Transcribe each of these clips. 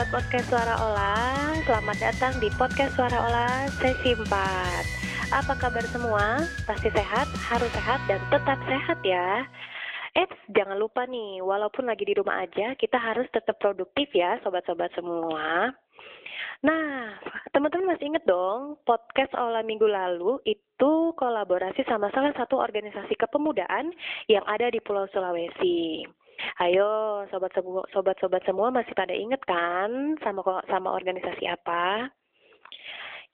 Sobat Podcast Suara Olah, selamat datang di Podcast Suara Olah sesi 4 Apa kabar semua? Pasti sehat, harus sehat, dan tetap sehat ya Eits, jangan lupa nih, walaupun lagi di rumah aja, kita harus tetap produktif ya, sobat-sobat semua. Nah, teman-teman masih inget dong, podcast Olah minggu lalu itu kolaborasi sama salah satu organisasi kepemudaan yang ada di Pulau Sulawesi. Ayo, sobat semua, sobat-sobat semua masih pada inget kan sama sama organisasi apa?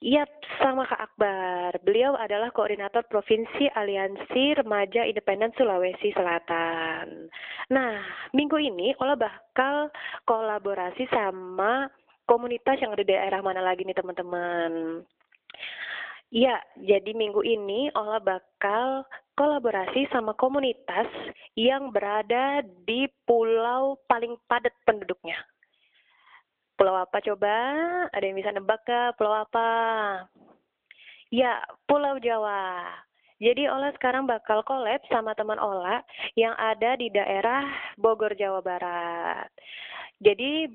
Yap, sama Kak Akbar. Beliau adalah koordinator Provinsi Aliansi Remaja Independen Sulawesi Selatan. Nah, minggu ini Ola bakal kolaborasi sama komunitas yang ada di daerah mana lagi nih teman-teman. Ya, jadi minggu ini Ola bakal kolaborasi sama komunitas yang berada di pulau paling padat penduduknya. Pulau apa coba? Ada yang bisa nebak ke pulau apa? Ya, Pulau Jawa. Jadi Ola sekarang bakal collab sama teman Ola yang ada di daerah Bogor, Jawa Barat. Jadi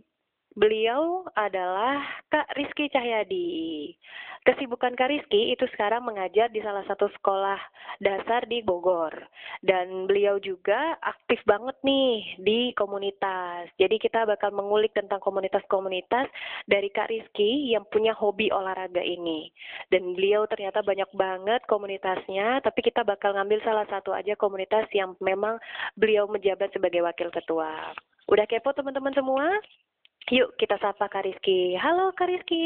beliau adalah Kak Rizky Cahyadi. Kesibukan Kak Rizky itu sekarang mengajar di salah satu sekolah dasar di Bogor. Dan beliau juga aktif banget nih di komunitas. Jadi kita bakal mengulik tentang komunitas-komunitas dari Kak Rizky yang punya hobi olahraga ini. Dan beliau ternyata banyak banget komunitasnya, tapi kita bakal ngambil salah satu aja komunitas yang memang beliau menjabat sebagai wakil ketua. Udah kepo teman-teman semua? Yuk kita sapa Kak Rizky. Halo Kak Rizky.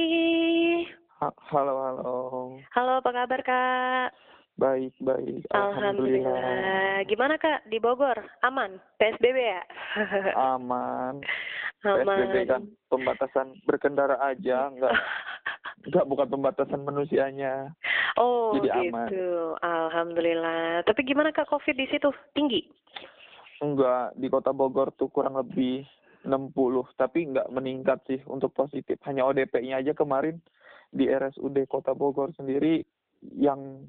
Halo, halo. Halo, apa kabar Kak? Baik, baik. Alhamdulillah. Alhamdulillah. Gimana Kak di Bogor? Aman? PSBB ya? Aman. Aman. PSBB kan pembatasan berkendara aja, enggak enggak bukan pembatasan manusianya. Oh, Jadi gitu. aman. Alhamdulillah. Tapi gimana Kak COVID di situ? Tinggi? Enggak, di Kota Bogor tuh kurang lebih 60, tapi enggak meningkat sih untuk positif. Hanya ODP-nya aja kemarin di RSUD Kota Bogor sendiri yang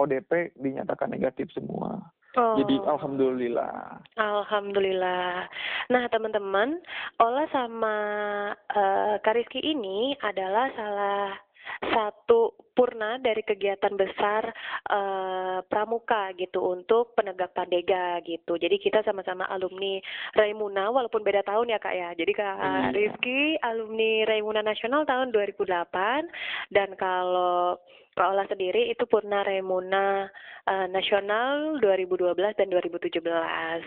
ODP dinyatakan negatif semua. Oh. Jadi alhamdulillah. Alhamdulillah. Nah teman-teman, Ola sama uh, Kariski ini adalah salah satu purna dari kegiatan besar uh, pramuka gitu untuk penegak pandega gitu. Jadi kita sama-sama alumni Raimuna walaupun beda tahun ya Kak ya. Jadi Kak Hmm. Rizky alumni Raimuna Nasional tahun 2008 dan kalau Kak Ola sendiri itu purna Raimuna uh, Nasional 2012 dan 2017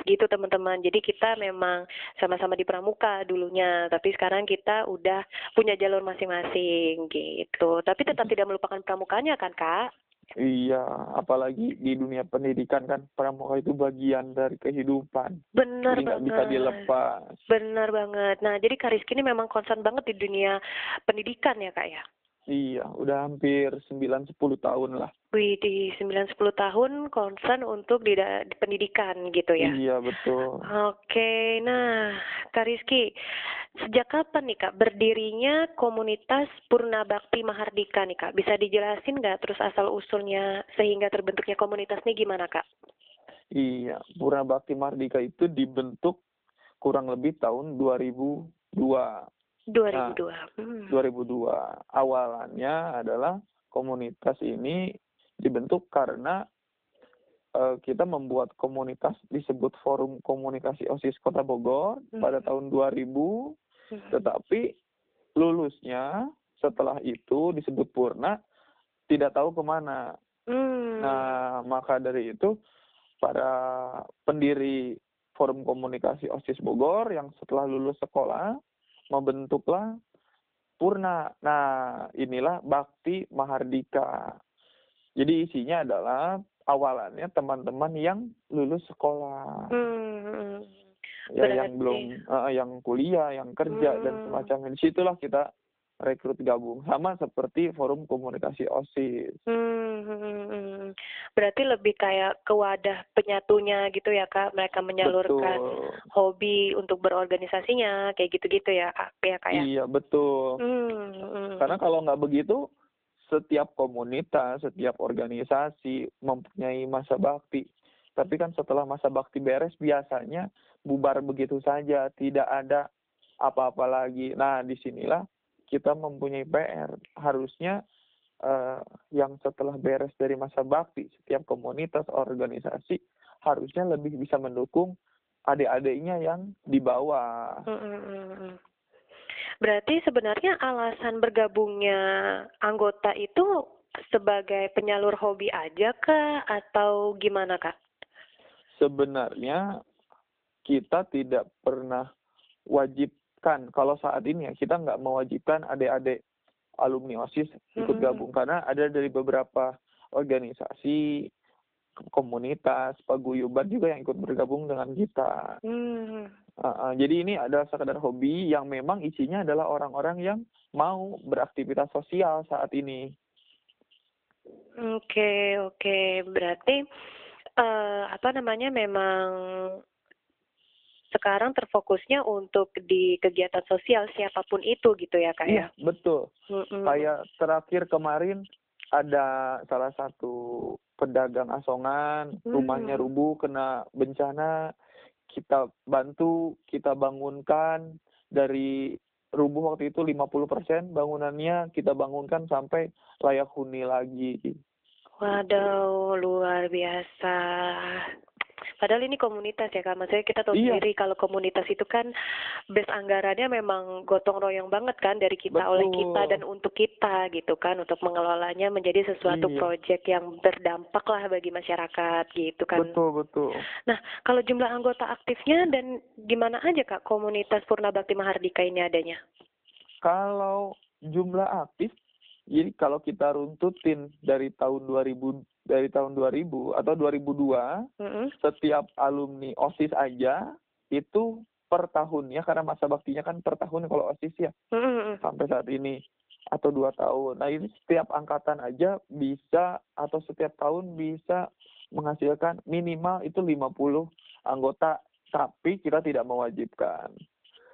gitu teman-teman. Jadi kita memang sama-sama di pramuka dulunya, tapi sekarang kita udah punya jalur masing-masing gitu. Tapi tetap tidak melupakan pramukanya kan kak? Iya, apalagi di dunia pendidikan kan pramuka itu bagian dari kehidupan. Benar Jadi banget. bisa dilepas. Benar banget. Nah jadi Kak Rizky ini memang concern banget di dunia pendidikan ya kak ya? Iya, udah hampir 9-10 tahun lah. Wih di 9-10 tahun concern untuk di, di pendidikan gitu ya? Iya, betul. Oke, nah Kak Rizky, sejak kapan nih Kak berdirinya komunitas Purna Bakti Mahardika nih Kak? Bisa dijelasin nggak terus asal usulnya sehingga terbentuknya komunitas nih gimana Kak? Iya, Pura Bakti Mardika itu dibentuk kurang lebih tahun 2002. 2002. Hmm. 2002. Awalannya adalah komunitas ini dibentuk karena eh, kita membuat komunitas disebut Forum Komunikasi OSIS Kota Bogor pada Mhm. tahun 2000, Hmm. tetapi lulusnya setelah itu disebut Purna tidak tahu ke mana. Hmm. Nah, maka dari itu para pendiri Forum Komunikasi OSIS Bogor yang setelah lulus sekolah membentuklah Purna. Nah, inilah Bakti Mahardika. Jadi isinya adalah awalannya teman-teman yang lulus sekolah. Hmm. Ya Berarti- yang belum eh, yang kuliah, yang kerja dan Hmm. semacamnya. Di situlah kita rekrut gabung sama seperti Forum Komunikasi OSIS. Hmm. Berarti lebih kayak ke wadah penyatunya gitu ya kak? Mereka menyalurkan Betul. hobi untuk berorganisasinya kayak gitu-gitu ya kak? Ya kak ya? Iya, betul. Hmm, hmm. Karena kalau nggak begitu, setiap komunitas, setiap organisasi mempunyai masa bakti. Tapi kan setelah masa bakti beres, biasanya bubar begitu saja, tidak ada apa-apa lagi. Nah, di sinilah kita mempunyai PR. Harusnya uh, yang setelah beres dari masa bakti, setiap komunitas, organisasi harusnya lebih bisa mendukung adik-adiknya yang di bawah. Berarti sebenarnya alasan bergabungnya anggota itu sebagai penyalur hobi aja kah atau gimana kak? Sebenarnya kita tidak pernah wajibkan kalau saat ini ya kita nggak mewajibkan adik-adik alumni osis ikut gabung karena ada dari beberapa organisasi komunitas paguyuban juga yang ikut bergabung dengan kita. Hmm. Uh, uh, jadi ini adalah sekedar hobi yang memang isinya adalah orang-orang yang mau beraktivitas sosial saat ini. Oke okay, oke okay. berarti uh, apa namanya memang sekarang terfokusnya untuk di kegiatan sosial siapa pun itu gitu ya kak ya? Iya betul. Mm-mm. Kayak terakhir kemarin ada salah satu pedagang asongan mm. rumahnya rubuh kena bencana kita bantu kita bangunkan dari rubuh waktu itu 50% bangunannya kita bangunkan sampai layak huni lagi. Waduh, luar biasa. Padahal ini komunitas ya kak, maksudnya kita tahu iya. sendiri kalau komunitas itu kan base anggarannya memang gotong royong banget kan dari kita Betul. oleh kita dan untuk kita gitu kan untuk mengelolanya menjadi sesuatu iya. proyek yang berdampak lah bagi masyarakat gitu kan. Betul betul. Nah kalau jumlah anggota aktifnya dan gimana aja kak komunitas Purna Bakti Mahardika ini adanya? Kalau jumlah aktif jadi kalau kita runtutin dari tahun 2000 dari tahun 2000 atau 2002 mm -hmm. setiap alumni OSIS aja itu per tahunnya karena masa baktinya kan per tahun kalau OSIS ya mm -hmm. sampai saat ini atau dua tahun. Nah ini setiap angkatan aja bisa atau setiap tahun bisa menghasilkan minimal itu 50 anggota tapi kita tidak mewajibkan.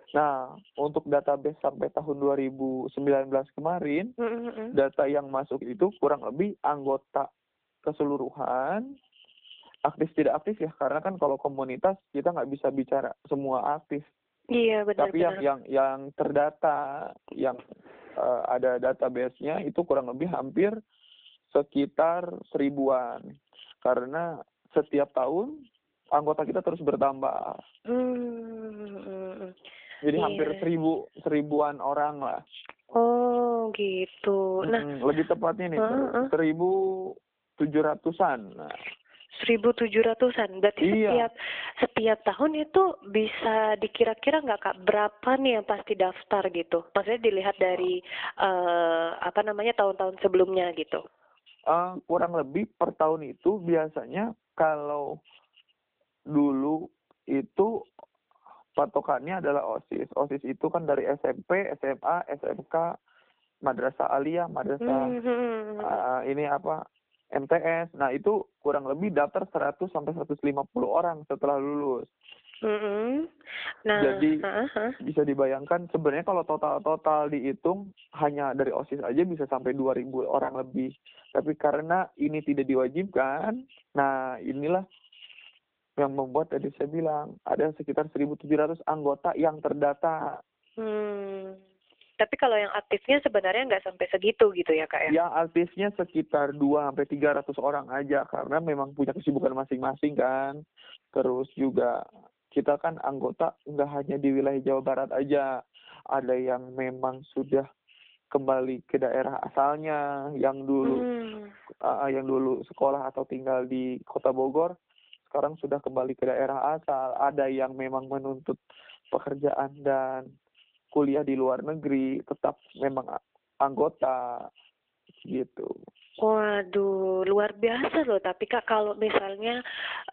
Nah, untuk database sampai tahun 2019 kemarin, mm -hmm. data yang masuk itu kurang lebih anggota keseluruhan aktif tidak aktif ya karena kan kalau komunitas kita nggak bisa bicara semua aktif. Iya benar tapi yang yang yang terdata yang uh, ada database-nya itu kurang lebih hampir sekitar seribuan. Karena setiap tahun anggota kita terus bertambah. Hmm. jadi iya. hampir seribu seribuan orang lah. Oh gitu. Nah hmm, lebih tepatnya nih seribu tujuh ratusan. Nah. Seribu tujuh ratusan. Berarti iya. setiap setiap tahun itu bisa dikira-kira nggak kak berapa nih yang pasti daftar gitu? Maksudnya dilihat dari uh, apa namanya tahun-tahun sebelumnya gitu? Uh, kurang lebih per tahun itu biasanya kalau dulu itu patokannya adalah OSIS. OSIS itu kan dari SMP, SMA, SMK, madrasah aliyah, madrasah mm -hmm. uh, ini apa MTS. Nah, itu kurang lebih daftar 100 sampai 150 orang setelah lulus. Mm-hmm. Nah, jadi uh-huh. bisa dibayangkan sebenarnya kalau total-total dihitung hanya dari OSIS aja bisa sampai 2000 orang lebih. Tapi karena ini tidak diwajibkan, nah inilah yang membuat tadi saya bilang ada sekitar 1.700 anggota yang terdata. Hmm. Tapi kalau yang aktifnya sebenarnya nggak sampai segitu gitu ya kak ya? Yang aktifnya sekitar 2 sampai 300 orang aja karena memang punya kesibukan masing-masing kan. Terus juga kita kan anggota nggak hanya di wilayah Jawa Barat aja, ada yang memang sudah kembali ke daerah asalnya, yang dulu hmm. uh, yang dulu sekolah atau tinggal di Kota Bogor, sekarang sudah kembali ke daerah asal. Ada yang memang menuntut pekerjaan dan kuliah di luar negeri tetap memang anggota gitu. Waduh, luar biasa loh. Tapi kak, kalau misalnya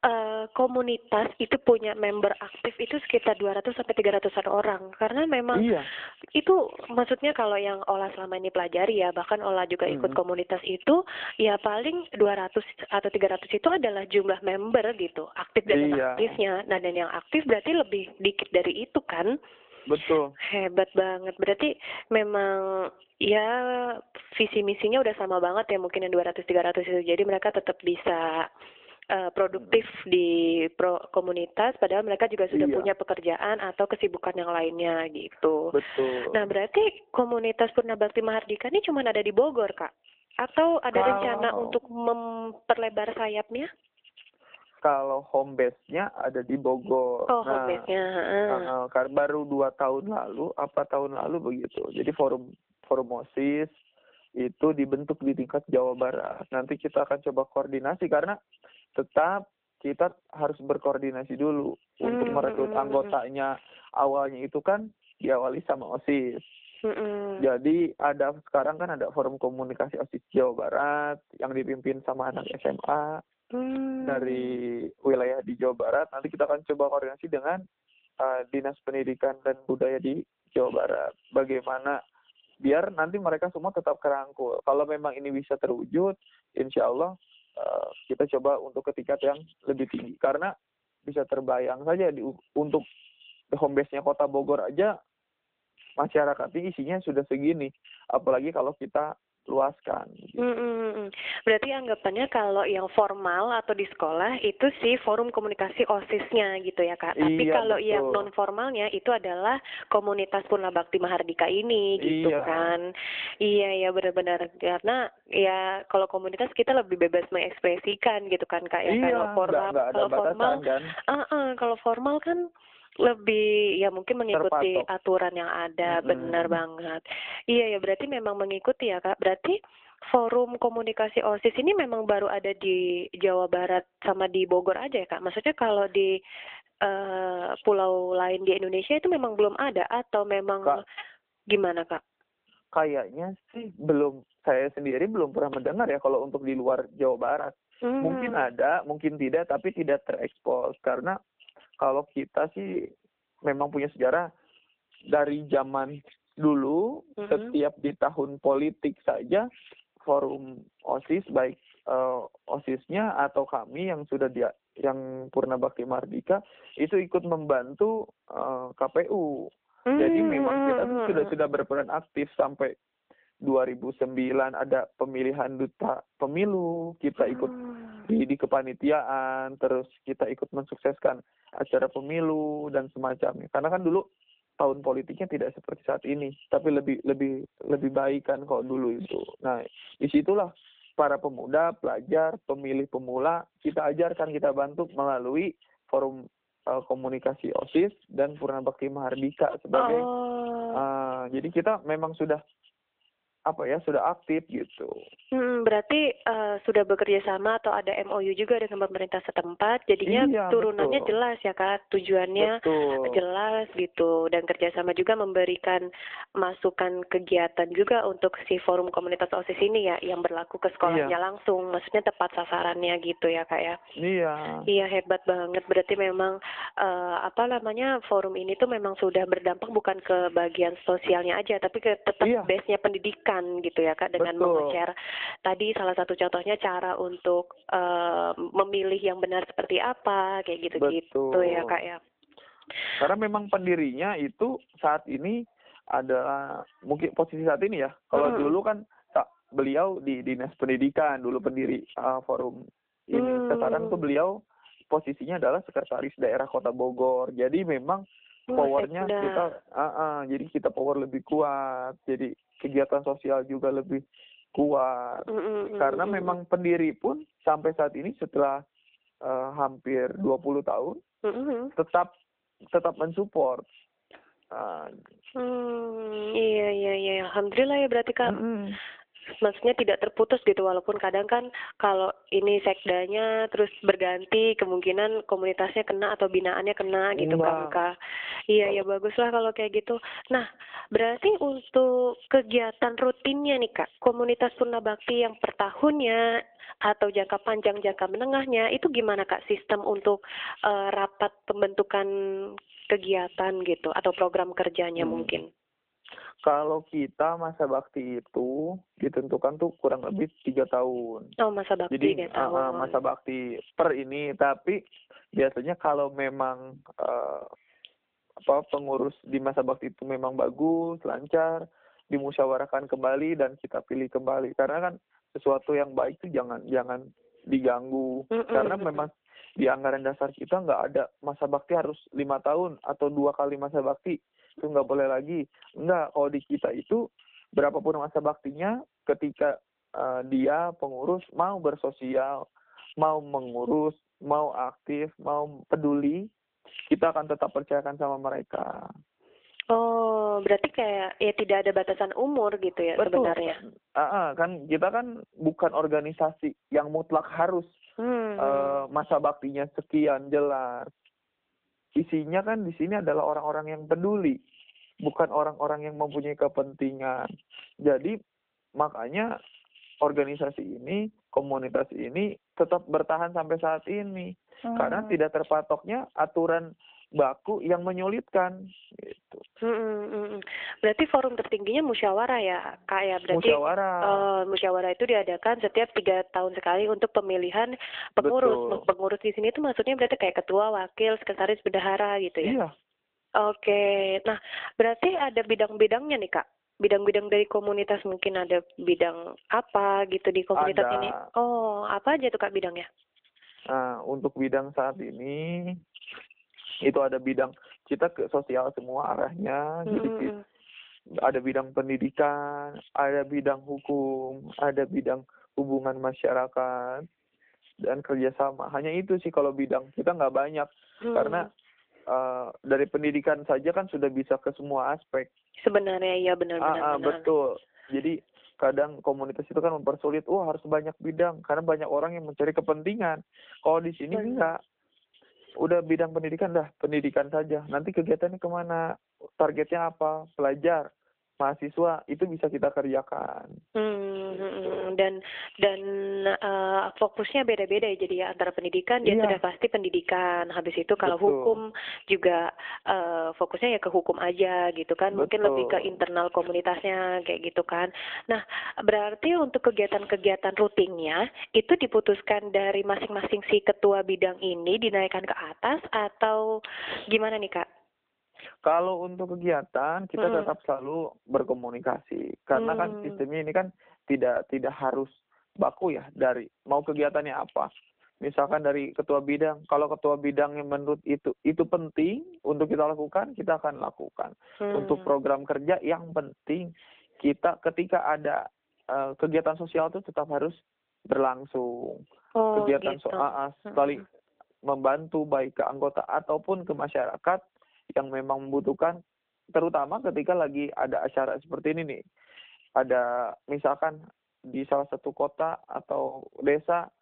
uh, komunitas itu punya member aktif itu sekitar 200 sampai 300an orang, karena memang iya. itu maksudnya kalau yang olah selama ini pelajari ya, bahkan olah juga ikut hmm. komunitas itu, ya paling 200 atau 300 itu adalah jumlah member gitu, aktif dan iya. aktifnya. Nah dan yang aktif berarti lebih dikit dari itu kan? Betul. Hebat banget. Berarti memang ya visi misinya udah sama banget ya mungkin yang 200 300 itu. Jadi mereka tetap bisa uh, produktif di pro komunitas padahal mereka juga sudah Iya. punya pekerjaan atau kesibukan yang lainnya gitu. betul Nah, berarti komunitas Purna Bakti Mahardika ini cuma ada di Bogor, Kak? Atau ada Kalau- rencana untuk memperlebar sayapnya? Kalau home base-nya ada di Bogor. Oh, nah home base-nya. uh, baru dua tahun lalu apa tahun lalu begitu. Jadi forum forum osis itu dibentuk di tingkat Jawa Barat. Nanti kita akan coba koordinasi karena tetap kita harus berkoordinasi dulu untuk Hmm, merekrut hmm, hmm, anggotanya. Awalnya itu kan diawali sama osis. Mm-mm. Jadi ada sekarang kan ada forum komunikasi OSIS Jawa Barat yang dipimpin sama anak SMA Dari wilayah di Jawa Barat. Nanti kita akan coba koordinasi dengan uh, Dinas Pendidikan dan Budaya di Jawa Barat. Bagaimana biar nanti mereka semua tetap kerangkul. Kalau memang ini bisa terwujud, insya Allah uh, kita coba untuk ke tingkat yang lebih tinggi. Karena bisa terbayang saja di, untuk home base-nya Kota Bogor aja masyarakat ini isinya sudah segini. Apalagi kalau kita luaskan. gitu. Mm, mm, mm. Berarti anggapannya kalau yang formal atau di sekolah itu sih forum komunikasi OSIS-nya gitu ya Kak. Tapi Iya, kalau yang betul. non formalnya itu adalah komunitas Purna Bakti Mahardika ini gitu Iya. kan. Iya ya benar-benar karena ya kalau komunitas kita lebih bebas mengekspresikan gitu kan Kak ya. iya, kalau formal ada kalau formal batasan kan. Ah, ah, kalau formal kan lebih ya mungkin mengikuti Terpatok. aturan yang ada, Mm-mm. benar banget. Iya ya berarti memang mengikuti ya Kak. Berarti forum komunikasi OSIS ini memang baru ada di Jawa Barat sama di Bogor aja ya Kak. Maksudnya kalau di eh, pulau lain di Indonesia itu memang belum ada atau memang Kak. gimana Kak? Kayaknya sih belum saya sendiri belum pernah mendengar ya kalau untuk di luar Jawa Barat. Hmm. Mungkin ada, mungkin tidak, tapi tidak terekspos karena kalau kita sih memang punya sejarah dari zaman dulu Mhm. setiap di tahun politik saja forum OSIS baik eh, OSISnya atau kami yang sudah dia yang Purna Bakti Mardika itu ikut membantu eh, KPU. Jadi Hmm, memang kita tuh sudah sudah berperan aktif sampai 2009 ada pemilihan duta pemilu, kita ikut Hmm. di, di kepanitiaan, terus kita ikut mensukseskan acara pemilu dan semacamnya. Karena kan dulu tahun politiknya tidak seperti saat ini, tapi lebih lebih lebih baik kan kalau dulu itu. Nah, di situlah para pemuda, pelajar, pemilih pemula kita ajarkan, kita bantu melalui forum eh, komunikasi OSIS dan Purna Bakti Mahardika sebagai Oh. eh, jadi kita memang sudah apa ya sudah aktif gitu. Hmm, berarti eh, sudah bekerja sama atau ada MOU juga dengan pemerintah setempat, jadinya Iya, turunannya betul. jelas ya kak, tujuannya Betul. jelas gitu dan kerjasama juga memberikan masukan kegiatan juga untuk si forum komunitas osis ini ya yang berlaku ke sekolahnya Iya. langsung, maksudnya tepat sasarannya gitu ya kak ya. Iya. Iya hebat banget. Berarti memang eh, apa namanya forum ini tuh memang sudah berdampak bukan ke bagian sosialnya aja, tapi ke tetap Iya. base-nya pendidikan gitu ya kak dengan Betul. menge-share tadi salah satu contohnya cara untuk eh, memilih yang benar seperti apa kayak gitu-gitu Betul. ya kak ya. Karena memang pendirinya itu saat ini adalah mungkin posisi saat ini ya. Kalau Hmm. dulu kan sa- beliau di dinas pendidikan dulu pendiri uh, forum ini. Hmm. Sekarang tuh beliau posisinya adalah sekretaris daerah Kota Bogor. Jadi memang powernya kita, ah, ah, jadi kita power lebih kuat. Jadi kegiatan sosial juga lebih kuat. Mm, mm, mm, Karena memang pendiri pun sampai saat ini setelah uh, hampir 20 tahun mm, mm, mm. tetap tetap mensupport. Uh, Hmm, iya iya iya alhamdulillah ya berarti kak mm-mm. Maksudnya tidak terputus gitu walaupun kadang kan kalau ini sekdanya terus berganti kemungkinan komunitasnya kena atau binaannya kena gitu Enggak. kak iya ya bagus lah kalau kayak gitu nah berarti untuk kegiatan rutinnya nih kak komunitas Purna Bakti yang per tahunnya atau jangka panjang jangka menengahnya itu gimana kak sistem untuk eh, rapat pembentukan kegiatan gitu atau program kerjanya Hmm. mungkin Kalau kita masa bakti itu ditentukan tuh kurang lebih tiga tahun. oh masa bakti Jadi tiga uh, tahun masa bakti per ini, tapi biasanya kalau memang uh, apa pengurus di masa bakti itu memang bagus, lancar, dimusyawarahkan kembali dan kita pilih kembali. Karena kan sesuatu yang baik itu jangan jangan diganggu Mm-mm. karena memang di anggaran dasar kita nggak ada masa bakti harus lima tahun atau dua kali masa bakti itu nggak boleh lagi nggak kalau di kita itu berapapun masa baktinya ketika eh, dia pengurus mau bersosial mau mengurus mau aktif mau peduli kita akan tetap percayakan sama mereka Oh, berarti kayak ya tidak ada batasan umur gitu ya betul sebenarnya. Ah, ah, kan kita kan bukan organisasi yang mutlak harus Hmm. eh, masa baktinya sekian jelas. Isinya kan di sini adalah orang-orang yang peduli, bukan orang-orang yang mempunyai kepentingan. Jadi makanya organisasi ini, komunitas ini tetap bertahan sampai saat ini karena Hmm. tidak terpatoknya aturan baku yang menyulitkan gitu. Hmm, hmm, hmm. Berarti forum tertingginya musyawarah ya, Kak ya. Berarti Musyawarah. eh, musyawarah itu diadakan setiap tiga tahun sekali untuk pemilihan pengurus. Betul. Pengurus di sini itu maksudnya berarti kayak ketua, wakil, sekretaris, bendahara gitu ya. Iya. Oke, nah berarti ada bidang-bidangnya nih Kak. Bidang-bidang dari komunitas mungkin ada bidang apa gitu di komunitas Ada. ini? Oh, apa aja tuh Kak bidangnya? Nah, untuk bidang saat ini itu ada bidang kita ke sosial semua arahnya. Jadi Hmm, ki- ada bidang pendidikan, ada bidang hukum, ada bidang hubungan masyarakat dan kerjasama. Hanya itu sih kalau bidang kita nggak banyak hmm. karena eh, dari pendidikan saja kan sudah bisa ke semua aspek. sebenarnya iya benar-benar. Ah, ah, betul. Jadi kadang komunitas itu kan mempersulit, wah harus banyak bidang karena banyak orang yang mencari kepentingan. Kalau di sini enggak. Udah bidang pendidikan dah, pendidikan saja. Nanti kegiatannya ke mana? Targetnya apa? Pelajar, mahasiswa, itu bisa kita kerjakan. Hmm, dan dan eh, fokusnya beda-beda ya jadi ya antara pendidikan dia Iya. sudah pasti pendidikan habis itu kalau Betul. hukum juga eh, fokusnya ya ke hukum aja gitu kan mungkin lebih ke Betul. internal komunitasnya kayak gitu kan nah berarti untuk kegiatan-kegiatan rutinnya itu diputuskan dari masing-masing si ketua bidang ini dinaikkan ke atas atau gimana nih kak Kalau untuk kegiatan kita Mm-mm. tetap selalu berkomunikasi karena kan Hmm. sistemnya ini kan tidak tidak harus baku ya dari mau kegiatannya apa. Misalkan dari ketua bidang, kalau ketua bidang yang menurut itu itu penting untuk kita lakukan, kita akan lakukan. Untuk Hmm. program kerja yang penting kita ketika ada eh, kegiatan sosial itu tetap harus berlangsung. oh kegiatan gitu soal Hmm. saling membantu baik ke anggota ataupun ke masyarakat yang memang membutuhkan terutama ketika lagi ada acara seperti ini nih. Ada misalkan di salah satu kota atau desa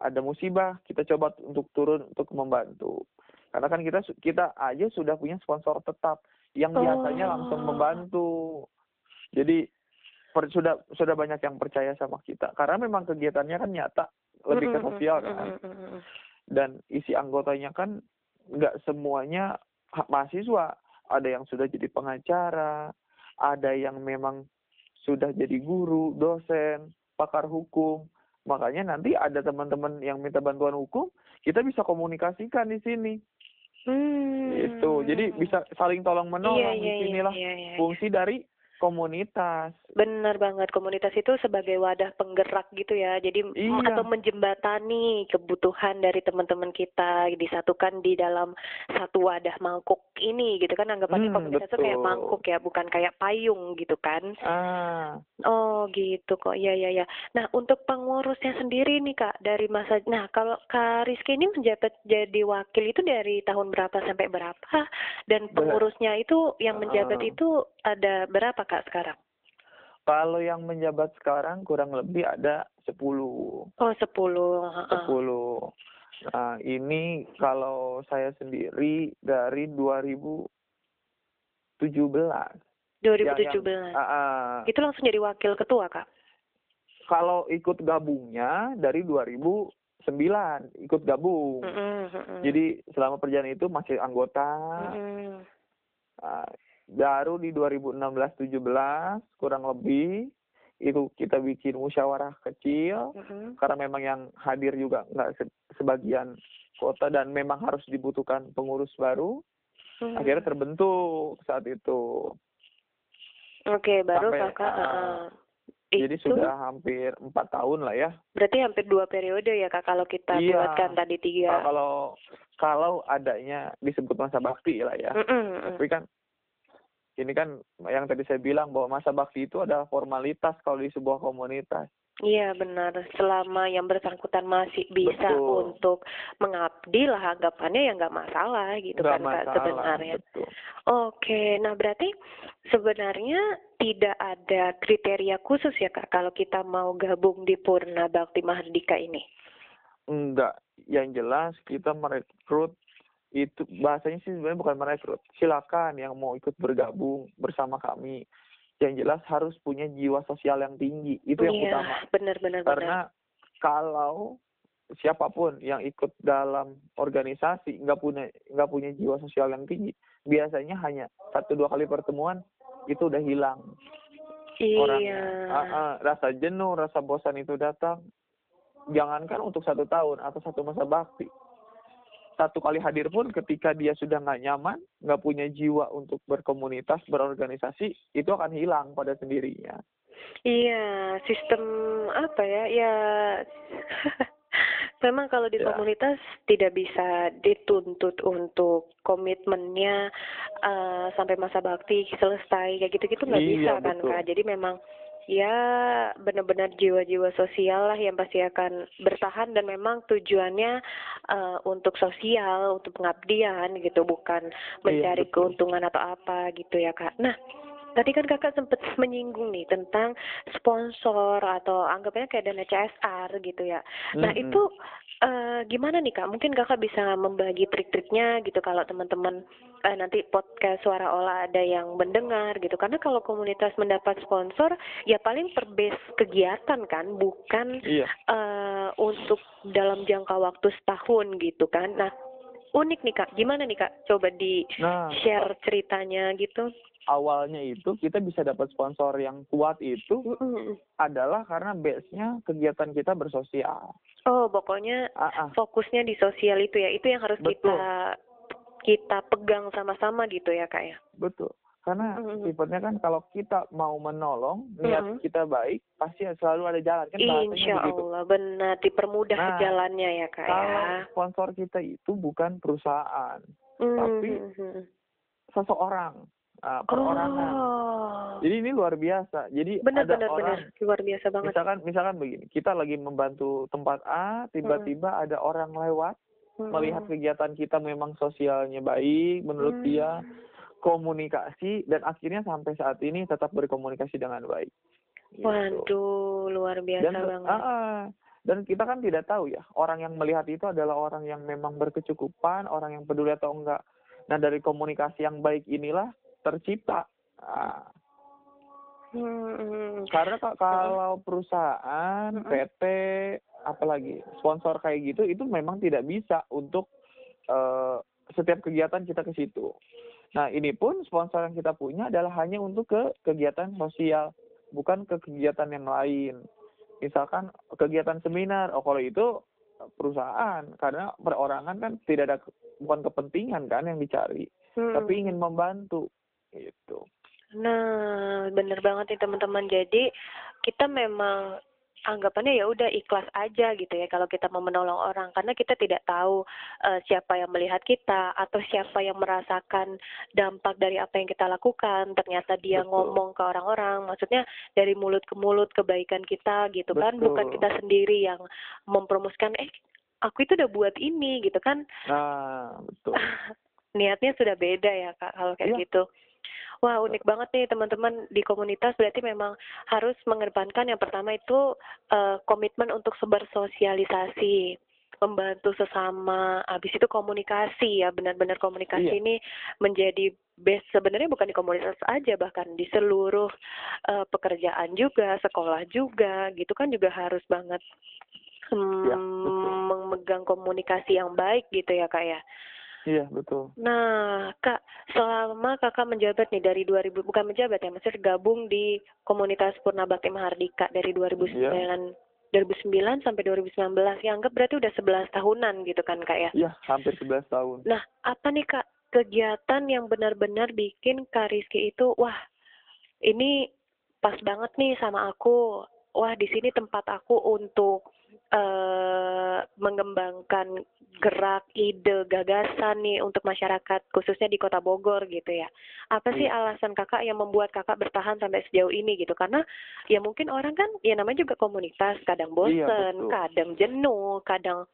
ada musibah kita coba untuk turun untuk membantu. Karena kan kita kita aja sudah punya sponsor tetap yang biasanya langsung Oh. membantu. Jadi per- sudah sudah banyak yang percaya sama kita. Karena memang kegiatannya kan nyata lebih ke sosial kan. Dan isi anggotanya kan nggak semuanya mahasiswa. Ada yang sudah jadi pengacara ada yang memang sudah jadi guru dosen pakar hukum. Makanya nanti ada teman-teman yang minta bantuan hukum kita bisa komunikasikan di sini. Hmm. itu jadi bisa saling tolong menolong Iya, iya, di iya, sinilah iya, iya. fungsi dari komunitas Benar banget, komunitas itu sebagai wadah penggerak gitu ya. Jadi Iya. atau menjembatani kebutuhan dari teman-teman kita disatukan di dalam satu wadah mangkuk ini gitu kan anggapannya Hmm, komunitas itu kayak betul. mangkuk ya, bukan kayak payung gitu kan. ah Oh gitu kok, iya iya iya. Nah untuk pengurusnya sendiri nih kak dari masa, nah kalau Kak Rizky ini menjabat jadi wakil itu dari tahun berapa sampai berapa? Dan pengurusnya itu yang menjabat Ah. itu ada berapa kak sekarang? kalau yang menjabat sekarang kurang lebih ada 10 Oh sepuluh. heeh. 10. Nah, ini kalau saya sendiri dari 2017. 2017. Ah, ah. Itu langsung jadi wakil ketua kak? kalau ikut gabungnya dari 2009 ikut gabung. Mm-mm, mm-mm. Jadi selama perjalanan itu masih anggota. Mm-mm. Ah, baru di 2016-17 kurang lebih itu kita bikin musyawarah kecil Mm-mm. karena memang yang hadir juga nggak se- sebagian kota dan memang harus dibutuhkan pengurus baru Mm-mm. akhirnya terbentuk saat itu Oke baru sampai, kakak. heeh. Jadi Itu sudah hampir empat tahun lah ya. berarti hampir dua periode ya kak kalau kita Iya. buatkan tadi tiga. Kalau kalau adanya disebut masa bakti lah ya. Mm. Tapi kan ini kan yang tadi saya bilang bahwa masa bakti itu adalah formalitas kalau di sebuah komunitas. Iya benar. Selama yang bersangkutan masih bisa Betul. untuk mengabdi lah anggapannya ya nggak masalah gitu Nggak kan kak masalah, sebenarnya. betul. Oke, nah berarti sebenarnya tidak ada kriteria khusus ya kak kalau kita mau gabung di Purna Bakti Mahardika ini. Enggak, yang jelas kita merekrut itu bahasanya sih sebenarnya bukan merekrut. Silakan yang mau ikut bergabung bersama kami. Yang jelas harus punya jiwa sosial yang tinggi. Itu yang iya, utama. benar-benar Karena kalau siapa pun yang ikut dalam organisasi nggak punya nggak punya jiwa sosial yang tinggi, biasanya hanya satu dua kali pertemuan itu udah hilang Iya. orangnya. Ah, ah, rasa jenuh, rasa bosan itu datang. Jangankan untuk satu tahun atau satu masa bakti. Satu kali hadir pun ketika dia sudah nggak nyaman, nggak punya jiwa untuk berkomunitas, berorganisasi, itu akan hilang pada sendirinya. Iya, sistem apa ya? Ya, memang kalau di Ya. komunitas tidak bisa dituntut untuk komitmennya eh, sampai masa bakti selesai kayak gitu-gitu nggak Iya, bisa kan betul. kak. Jadi memang ya benar-benar jiwa-jiwa sosial lah yang pasti akan bertahan dan memang tujuannya eh, untuk sosial, untuk pengabdian gitu, bukan mencari Iya, betul. keuntungan atau apa gitu ya kak. Nah. Tadi kan kakak sempat menyinggung nih tentang sponsor atau anggapnya kayak dana CSR gitu ya. Nah Mm-mm. itu eh, gimana nih kak? Mungkin kakak bisa membagi trik-triknya gitu kalau teman-teman eh, nanti podcast suara olah ada yang mendengar gitu. Karena kalau komunitas mendapat sponsor ya paling per base kegiatan kan, bukan Iya. eh, untuk dalam jangka waktu setahun gitu kan. Nah unik nih kak, gimana nih kak? Coba di Nah, share ceritanya gitu. Awalnya itu kita bisa dapat sponsor yang kuat itu adalah karena base-nya kegiatan kita bersosial. Oh pokoknya Ah, ah, fokusnya di sosial itu ya itu yang harus Betul. kita kita pegang sama-sama gitu ya kak ya betul. Karena Mm-mm. sifatnya kan kalau kita mau menolong, niat Mm-mm. kita baik, pasti selalu ada jalan kan insya begitu. Allah benar dipermudah Nah, jalannya ya kak Kalau ya sponsor kita itu bukan perusahaan, Hmm, tapi hmm, hmm. seseorang, ah, perorangan. oh Jadi ini luar biasa. Jadi benar ada benar benar orang luar biasa banget misalkan misalkan begini, kita lagi membantu tempat A, tiba-tiba ada orang lewat Hmm. melihat kegiatan kita memang sosialnya baik menurut Hmm. dia komunikasi dan akhirnya sampai saat ini tetap berkomunikasi dengan baik. Gitu. waduh luar biasa dan banget ah, ah. dan kita kan tidak tahu ya orang yang melihat itu adalah orang yang memang berkecukupan, orang yang peduli atau enggak. Nah dari komunikasi yang baik inilah tercipta. Ah, Hmm, hmm. karena ka- kalau perusahaan, Mm-mm. PT, apalagi sponsor kayak gitu itu memang tidak bisa untuk eh, setiap kegiatan kita ke situ. Nah ini pun sponsor yang kita punya adalah hanya untuk ke kegiatan sosial, bukan ke kegiatan yang lain. Misalkan kegiatan seminar, oh kalau itu perusahaan karena perorangan kan tidak ada bukan kepentingan kan yang dicari, Hmm. tapi ingin membantu gitu. Nah, bener banget nih teman-teman. Jadi kita memang anggapannya ya udah ikhlas aja gitu ya kalau kita mau menolong orang karena kita tidak tahu eh, siapa yang melihat kita atau siapa yang merasakan dampak dari apa yang kita lakukan. Ternyata dia Betul. ngomong ke orang-orang, maksudnya dari mulut ke mulut kebaikan kita gitu kan, bukan Betul. kita sendiri yang mempromosikan eh aku itu udah buat ini gitu kan Nah betul. niatnya sudah beda ya kak kalau kayak Iya. gitu. Wah unik banget nih teman-teman di komunitas berarti memang harus mengedepankan yang pertama itu eh, komitmen untuk bersosialisasi, membantu sesama, habis itu komunikasi ya benar-benar komunikasi Iya. ini menjadi best sebenarnya bukan di komunitas aja bahkan di seluruh eh, pekerjaan juga, sekolah juga gitu kan juga harus banget hmm, Iya, betul. memegang komunikasi yang baik gitu ya kak ya. Iya betul. Nah, Kak, selama Kakak menjabat nih dari 2000 bukan menjabat ya, maksudnya gabung di komunitas Purna Bakti Mahardika dari 2009 2009 sampai 2019 yang anggap berarti udah 11 tahunan gitu kan Kak ya. Iya hampir 11 tahun. Nah, apa nih Kak kegiatan yang benar-benar bikin Kak Rizky itu wah, ini pas banget nih sama aku. Wah, di sini tempat aku untuk eh mengembangkan gerak, ide, gagasan nih untuk masyarakat khususnya di Kota Bogor gitu ya. Apa sih Iya. alasan Kakak yang membuat Kakak bertahan sampai sejauh ini gitu? Karena ya mungkin orang kan ya namanya juga komunitas, kadang Iya, bosen, betul. kadang jenuh, kadang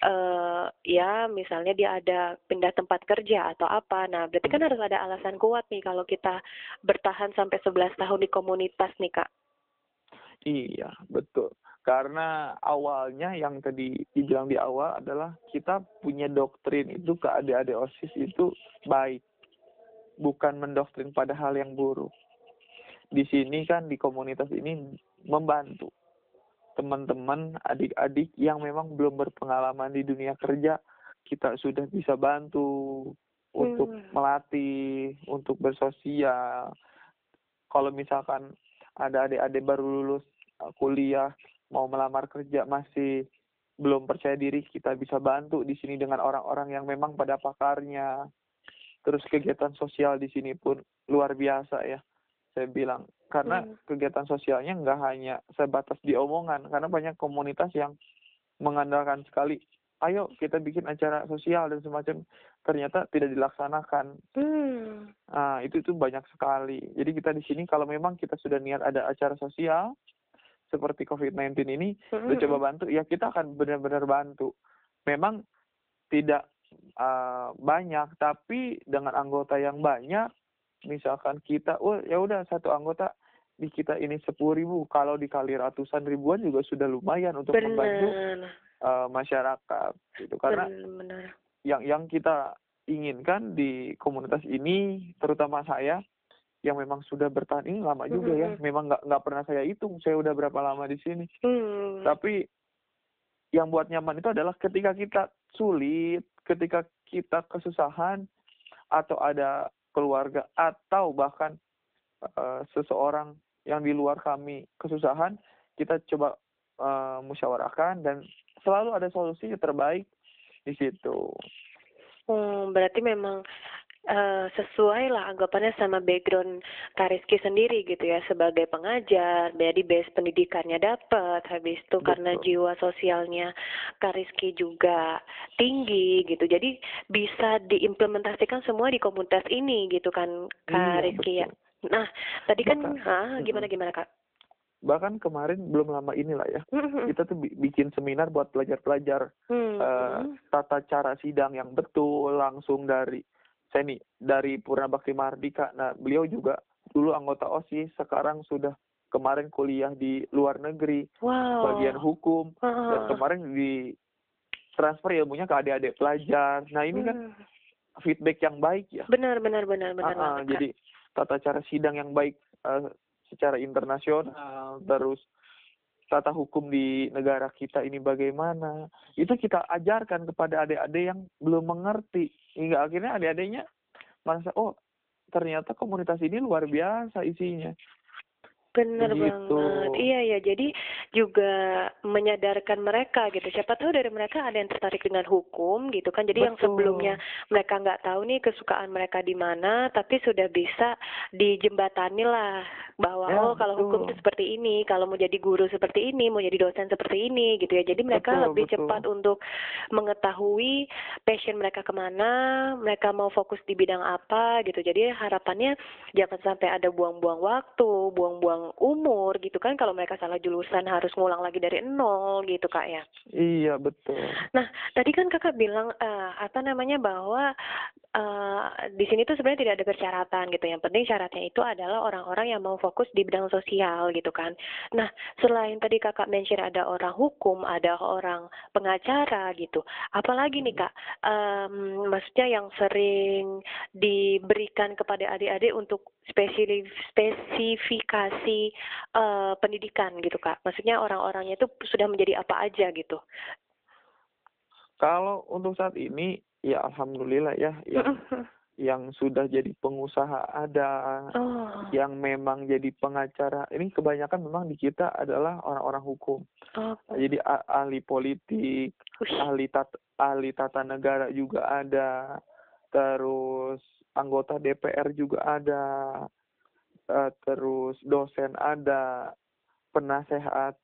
eh ya misalnya dia ada pindah tempat kerja atau apa. Nah, berarti kan harus ada alasan kuat nih kalau kita bertahan sampai 11 tahun di komunitas nih, Kak. Iya, betul. Karena awalnya yang tadi dibilang di awal adalah kita punya doktrin itu ke adik-adik OSIS itu baik. Bukan mendoktrin pada hal yang buruk. Di sini kan di komunitas ini membantu teman-teman, adik-adik yang memang belum berpengalaman di dunia kerja, kita sudah bisa bantu untuk Hmm. melatih, untuk bersosial. Kalau misalkan ada adik-adik baru lulus uh, kuliah mau melamar kerja masih belum percaya diri, kita bisa bantu di sini dengan orang-orang yang memang pada pakarnya. Terus kegiatan sosial di sini pun luar biasa ya, saya bilang. Karena Hmm. kegiatan sosialnya nggak hanya sebatas di omongan, karena banyak komunitas yang mengandalkan sekali, ayo kita bikin acara sosial dan semacam, ternyata tidak dilaksanakan. Hmm. Ah, itu itu banyak sekali. Jadi kita di sini kalau memang kita sudah niat ada acara sosial seperti COVID-19 ini, Mhm, udah coba bantu, ya kita akan benar-benar bantu. Memang tidak ah, banyak, tapi dengan anggota yang banyak, misalkan kita, oh ya udah satu anggota di kita ini sepuluh ribu, kalau dikali ratusan ribuan juga sudah lumayan untuk membantu Benar. eh, masyarakat, gitu. Karena Benar. yang yang kita inginkan di komunitas ini terutama saya yang memang sudah bertahan ini lama juga ya. Memang nggak nggak pernah saya hitung saya udah berapa lama di sini. Hmm. tapi yang buat nyaman itu adalah ketika kita sulit ketika kita kesusahan atau ada keluarga atau bahkan eh, seseorang yang di luar kami kesusahan kita coba eh, musyawarahkan dan selalu ada solusi terbaik di situ. Hmm, berarti memang eh, sesuai lah anggapannya sama background Kak Rizky sendiri gitu ya sebagai pengajar, jadi base pendidikannya dapat, habis itu karena jiwa sosialnya Kak Rizky juga tinggi gitu, jadi bisa diimplementasikan semua di komunitas ini gitu kan Kak Iya, ya. Nah, tadi kan, Bahkan- ah, gimana gimana Kak? bahkan kemarin belum lama inilah ya kita tuh bi- bikin seminar buat pelajar-pelajar hmm. tata cara sidang yang betul langsung dari nih dari Purna Bakti Mardika nah beliau juga dulu anggota OSIS sekarang sudah kemarin kuliah di luar negeri Wow. bagian hukum Ah, dan kemarin di transfer ilmunya ke adik-adik pelajar nah ini kan Hmm. feedback yang baik ya Benar benar benar benar banget, Kak. jadi tata cara sidang yang baik eh, secara internasional, terus tata hukum di negara kita ini bagaimana, itu kita ajarkan kepada adik-adik yang belum mengerti, hingga akhirnya adik-adiknya merasa oh ternyata komunitas ini luar biasa isinya. Bener Begitu. banget. Iya ya, jadi juga menyadarkan mereka gitu. Siapa tahu dari mereka ada yang tertarik dengan hukum gitu kan. Jadi yang Betul. sebelumnya mereka nggak tahu nih kesukaan mereka di mana, tapi sudah bisa dijembatani lah bahwa Ya, oh kalau hukum itu seperti ini, kalau mau jadi guru seperti ini, mau jadi dosen seperti ini gitu ya. Jadi mereka Betul, lebih betul. cepat untuk mengetahui passion mereka ke mana, mereka mau fokus di bidang apa gitu. Jadi harapannya jangan sampai ada buang-buang waktu, buang-buang umur gitu kan kalau mereka salah jurusan harus ngulang lagi dari nol gitu kak ya. Iya betul. Nah tadi kan kakak bilang eh, apa namanya bahwa eh, di sini tuh sebenarnya tidak ada persyaratan gitu. Yang penting syaratnya itu adalah orang-orang yang mau fokus di bidang sosial gitu kan. Nah selain tadi kakak mention ada orang hukum, ada orang pengacara gitu. Apalagi nih kak, em, maksudnya yang sering diberikan kepada adik-adik untuk spesifikasi eh, pendidikan gitu kak. Maksudnya orang-orangnya itu sudah menjadi apa aja gitu. Kalau untuk saat ini ya alhamdulillah ya yang yang sudah jadi pengusaha ada, Oh, yang memang jadi pengacara. Ini kebanyakan memang di kita adalah orang-orang hukum. Oh, jadi ahli politik Wih, ahli tata ahli tata negara juga ada. Terus anggota DPR juga ada uh, terus dosen ada, penasehat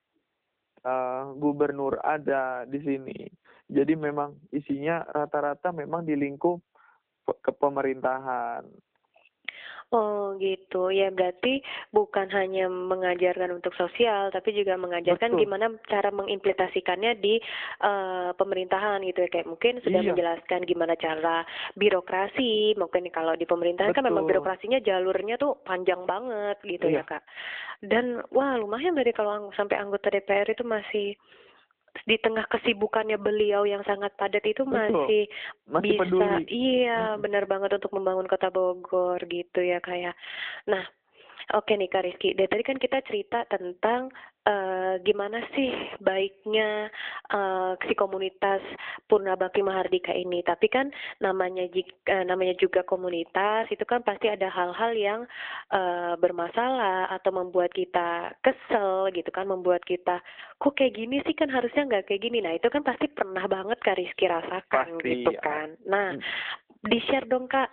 uh, gubernur ada di sini. Jadi memang isinya rata-rata memang di lingkup kepemerintahan. Oh gitu, ya berarti bukan hanya mengajarkan untuk sosial, tapi juga mengajarkan Betul. gimana cara mengimplementasikannya di uh, pemerintahan gitu ya. Kayak mungkin sudah iya. menjelaskan gimana cara birokrasi, mungkin kalau di pemerintahan Betul. kan memang birokrasinya jalurnya tuh panjang banget gitu ya, iya. ya kak. Dan wah lumayan berarti kalau sampai anggota DPR itu masih di tengah kesibukannya beliau yang sangat padat itu masih, masih bisa peduli. iya hmm. benar banget untuk membangun kota Bogor gitu ya kayak ya. nah Oke nih Kak Rizky, dari tadi kan kita cerita tentang uh, gimana sih baiknya uh, si komunitas Purna Bakti Mahardika ini. Tapi kan namanya uh, namanya juga komunitas itu kan pasti ada hal-hal yang uh, bermasalah atau membuat kita kesel gitu kan, membuat kita kok kayak gini sih kan harusnya nggak kayak gini. Nah itu kan pasti pernah banget Kak Rizky rasakan pasti, gitu ya. kan. Nah hmm. di share dong Kak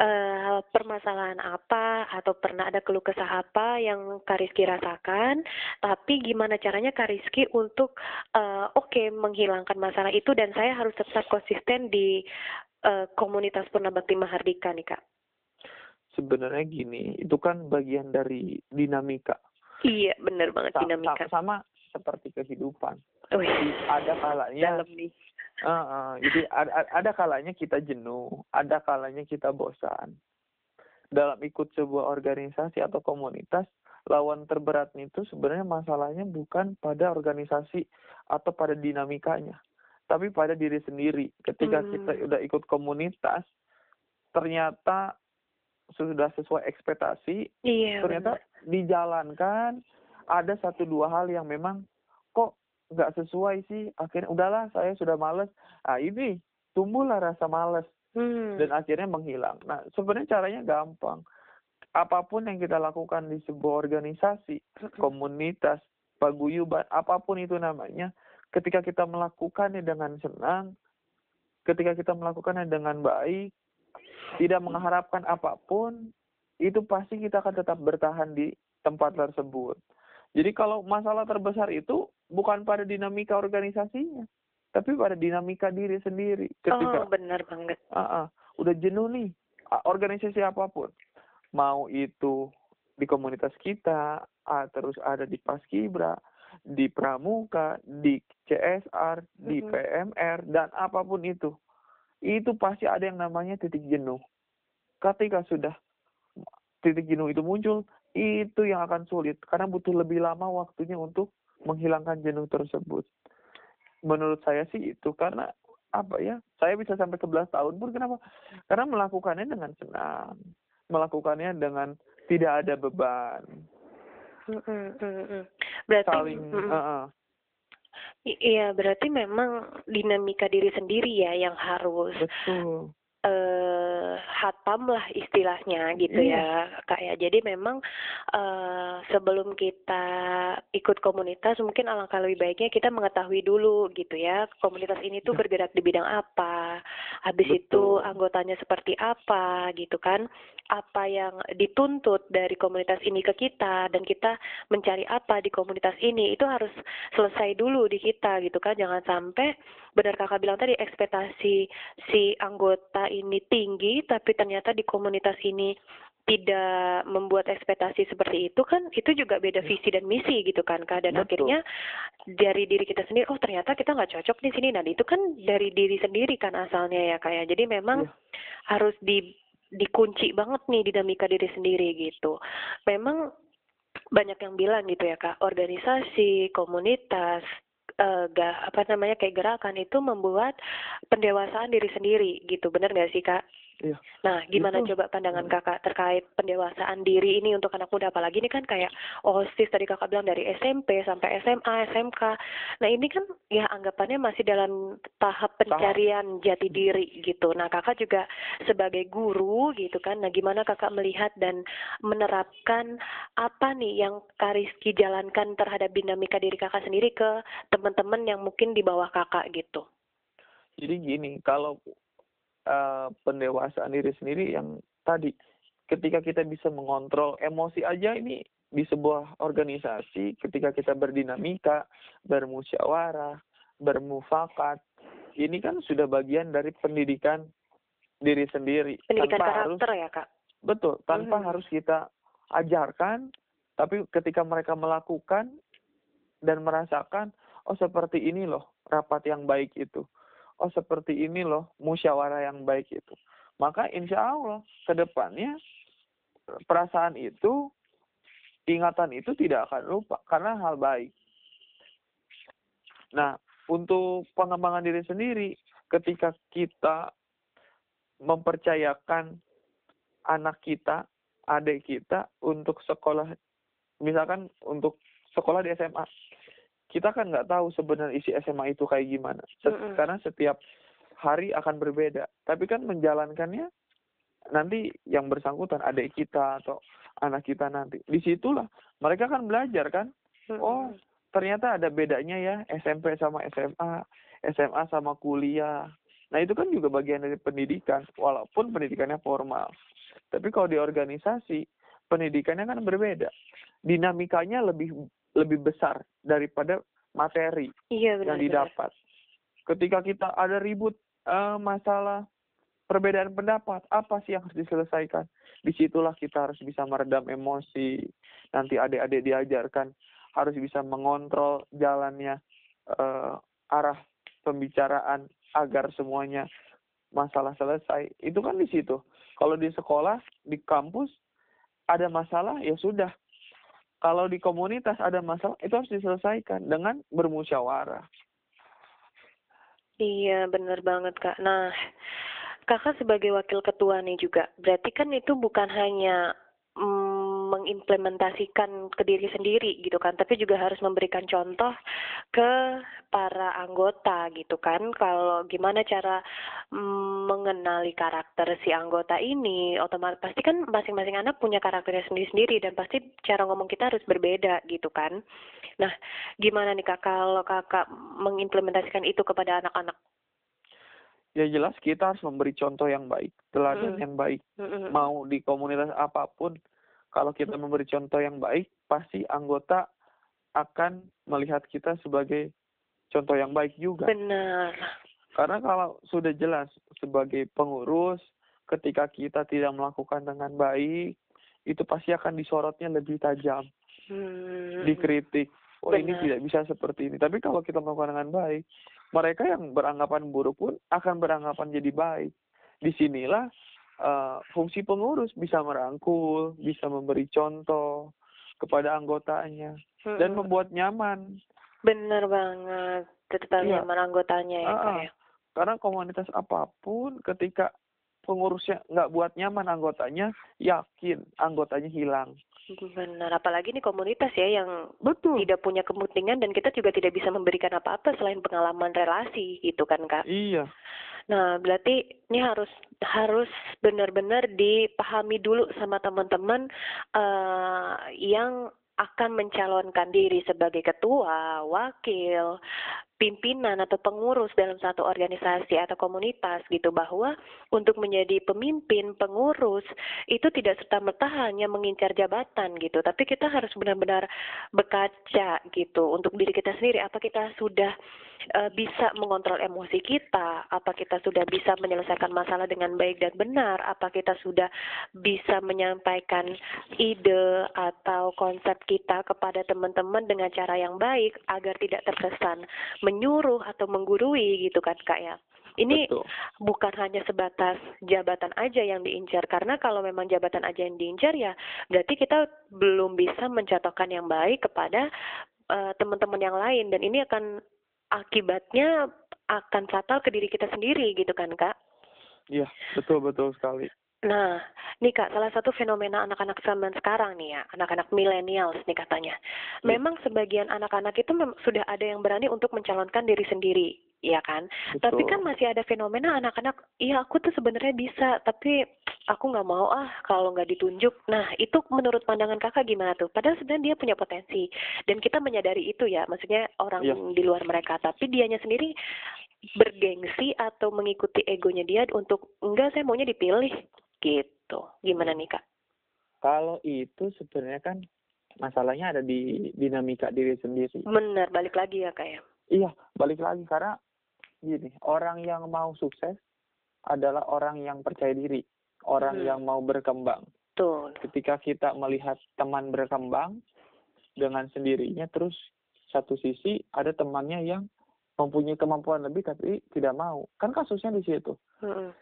uh, permasalahan apa atau pernah ada keluh kesah apa yang Kariski rasakan, tapi gimana caranya Kariski untuk uh, oke okay, menghilangkan masalah itu dan saya harus tetap konsisten di uh, komunitas Purnabakti Mahardika nih Kak. Sebenarnya gini, itu kan bagian dari dinamika. Iya, benar banget sama, dinamika. Sama seperti kehidupan. Oh, ada kalanya dalam nih Uh, uh, jadi ada, ada kalanya kita jenuh, ada kalanya kita bosan. Dalam ikut sebuah organisasi atau komunitas, lawan terberatnya itu sebenarnya masalahnya bukan pada organisasi atau pada dinamikanya, tapi pada diri sendiri. Ketika hmm. kita udah ikut komunitas, ternyata sudah sesuai ekspektasi, iya, ternyata benar. dijalankan ada satu dua hal yang memang nggak sesuai sih. Akhirnya udahlah saya sudah males. Ah ini tumbuhlah rasa males hmm. dan akhirnya menghilang. Nah sebenarnya caranya gampang. Apa pun yang kita lakukan di sebuah organisasi komunitas paguyuban apa pun itu namanya ketika kita melakukannya dengan senang ketika kita melakukannya dengan baik tidak mengharapkan apa pun itu pasti kita akan tetap bertahan di tempat tersebut jadi kalau masalah terbesar itu bukan pada dinamika organisasinya, tapi pada dinamika diri sendiri. Ketika, oh, benar banget. Uh, uh, udah jenuh nih, organisasi apa pun. Mau itu di komunitas kita, uh, terus ada di Paskibra, di Pramuka, di CSR, di mm -hmm. PMR, dan apa pun itu. Itu pasti ada yang namanya titik jenuh. Ketika sudah titik jenuh itu muncul, itu yang akan sulit karena butuh lebih lama waktunya untuk menghilangkan jenuh tersebut. Menurut saya sih itu karena apa ya? Saya bisa sampai ke belas tahun pun kenapa? Karena melakukannya dengan senang, melakukannya dengan tidak ada beban. Berarti saling uh -uh. Iya, berarti memang dinamika diri sendiri ya yang harus Betul uh, hatam lah istilahnya gitu yeah. ya kak ya jadi memang uh, sebelum kita ikut komunitas mungkin alangkah lebih baiknya kita mengetahui dulu gitu ya komunitas ini tuh iya. bergerak di bidang apa habis Betul. itu anggotanya seperti apa gitu kan apa yang dituntut dari komunitas ini ke kita dan kita mencari apa di komunitas ini itu harus selesai dulu di kita gitu kan jangan sampai benar kakak bilang tadi ekspektasi si anggota ini tinggi tapi ternyata di komunitas ini tidak membuat ekspektasi seperti itu kan itu juga beda iya. visi dan misi gitu kan kak dan Betul. akhirnya dari diri kita sendiri oh ternyata kita nggak cocok di sini nah itu kan dari diri sendiri kan asalnya ya kayak ya. jadi memang ya. harus di dikunci banget nih dinamika diri sendiri gitu. Memang banyak yang bilang gitu ya kak organisasi komunitas uh, ga, apa namanya kayak gerakan itu membuat pendewasaan diri sendiri gitu. Benar nggak sih kak Iya. Nah, gimana itu. coba pandangan hmm. kakak terkait pendewasaan diri ini untuk anak muda? Apalagi ini kan kayak OSIS tadi kakak bilang dari SMP sampai SMA, SMK. Nah ini kan ya anggapannya masih dalam tahap pencarian tahap. jati diri gitu. Nah kakak juga sebagai guru gitu kan. Nah gimana kakak melihat dan menerapkan apa nih yang Kariski jalankan terhadap dinamika diri kakak sendiri ke teman-teman yang mungkin di bawah kakak gitu? Jadi gini, kalau uh, pendewasaan diri sendiri yang tadi ketika kita bisa mengontrol emosi aja ini di sebuah organisasi ketika kita berdinamika, bermusyawarah, bermufakat, ini kan sudah bagian dari pendidikan diri sendiri. Pendidikan tanpa karakter harus, ya kak. Betul, tanpa Mhm. harus kita ajarkan, tapi ketika mereka melakukan dan merasakan, oh seperti ini loh rapat yang baik itu. Oh seperti ini loh musyawarah yang baik itu. Maka insya Allah ke depannya perasaan itu, ingatan itu tidak akan lupa karena hal baik. Nah, untuk pengembangan diri sendiri, ketika kita mempercayakan anak kita, adik kita untuk sekolah, misalkan untuk sekolah di SMA, kita kan nggak tahu sebenarnya isi SMA itu kayak gimana. Set- Mm-mm. Karena setiap hari akan berbeda. Tapi kan menjalankannya nanti yang bersangkutan adik kita atau anak kita nanti. Di situlah mereka kan belajar kan. Oh, Mm-mm. ternyata ada bedanya ya SMP sama SMA, SMA sama kuliah. Nah itu kan juga bagian dari pendidikan, walaupun pendidikannya formal. Tapi kalau di organisasi, pendidikannya kan berbeda. Dinamikanya lebih lebih besar daripada materi Iya yang benar. didapat. Ketika kita ada ribut eh, masalah perbedaan pendapat, apa sih yang harus diselesaikan? Di situlah kita harus bisa meredam emosi. Nanti adik-adik diajarkan harus bisa mengontrol jalannya eh, arah pembicaraan agar semuanya masalah selesai. Itu kan di situ. Kalau di sekolah, di kampus ada masalah ya sudah. Kalau di komunitas ada masalah itu harus diselesaikan dengan bermusyawarah. Iya, benar banget, Kak. Nah, Kakak sebagai wakil ketua nih juga, berarti kan itu bukan hanya mm, mengimplementasikan ke diri sendiri gitu kan, tapi juga harus memberikan contoh ke para anggota gitu kan. Kalau gimana cara mm, mengenali karakter si anggota ini, otomatis pasti kan masing-masing anak punya karakternya sendiri-sendiri dan pasti cara ngomong kita harus berbeda gitu kan. Nah, gimana nih Kak kalau Kakak mengimplementasikan itu kepada anak-anak? Ya jelas kita harus memberi contoh yang baik, teladan Hmm. yang baik. Mm-mm. Mau di komunitas apa pun, kalau kita memberi contoh yang baik, pasti anggota akan melihat kita sebagai contoh yang baik juga. Benar. Karena kalau sudah jelas sebagai pengurus, ketika kita tidak melakukan dengan baik, itu pasti akan disorotnya lebih tajam, Hmm. dikritik. Oh ini Benar. tidak bisa seperti ini. Tapi kalau kita melakukan dengan baik, mereka yang beranggapan buruk pun akan beranggapan jadi baik. Di sinilah eh, fungsi pengurus bisa merangkul, bisa memberi contoh kepada anggotanya dan Mm-mm. membuat nyaman. Benar banget. Tetap Iya. nyaman anggotanya ya, ya. Karena komunitas apa pun ketika pengurusnya nggak buat nyaman anggotanya, yakin anggotanya hilang. Benar. Apalagi ini komunitas ya yang Betul. tidak punya kepentingan dan kita juga tidak bisa memberikan apa-apa selain pengalaman relasi gitu kan, Kak. Iya. Nah, berarti ini harus harus benar-benar dipahami dulu sama teman-teman eh, yang akan mencalonkan diri sebagai ketua, wakil, pimpinan atau pengurus dalam satu organisasi atau komunitas gitu bahwa untuk menjadi pemimpin, pengurus itu tidak serta merta hanya mengincar jabatan gitu, tapi kita harus benar-benar berkaca gitu untuk diri kita sendiri. Apa kita sudah eh, bisa mengontrol emosi kita, apa kita sudah bisa menyelesaikan masalah dengan baik dan benar, apa kita sudah bisa menyampaikan ide atau konsep kita kepada teman-teman dengan cara yang baik agar tidak terkesan menyuruh atau menggurui gitu kan Kak ya. Ini Betul. bukan hanya sebatas jabatan aja yang diincar karena kalau memang jabatan aja yang diincar ya berarti kita belum bisa mencontohkan yang baik kepada eh, teman-teman yang lain dan ini akan akibatnya akan fatal ke diri kita sendiri gitu kan kak. Iya, betul betul sekali. Nah, nih kak, salah satu fenomena anak-anak zaman sekarang nih ya, anak-anak millennials nih katanya. Iya. Memang sebagian anak-anak itu mem- sudah ada yang berani untuk mencalonkan diri sendiri, ya kan? Tapi Betul. kan masih ada fenomena anak-anak, iya aku tuh sebenarnya bisa, tapi aku nggak mau ah kalau nggak ditunjuk. Nah, itu menurut pandangan kakak gimana tuh? Padahal sebenarnya dia punya potensi, dan kita menyadari itu ya, maksudnya orang Iya. di luar mereka. Tapi dianya sendiri bergengsi atau mengikuti egonya dia untuk enggak saya maunya dipilih gitu. Gimana nih kak? Kalau itu sebenarnya kan masalahnya ada di dinamika diri sendiri. Benar, balik lagi ya kak ya. Iya, balik lagi karena gini, orang yang mau sukses adalah orang yang percaya diri, orang Hmm. yang mau berkembang. Betul. Ketika kita melihat teman berkembang dengan sendirinya, terus satu sisi ada temannya yang mempunyai kemampuan lebih tapi tidak mau. Kan kasusnya di situ. Mm-mm.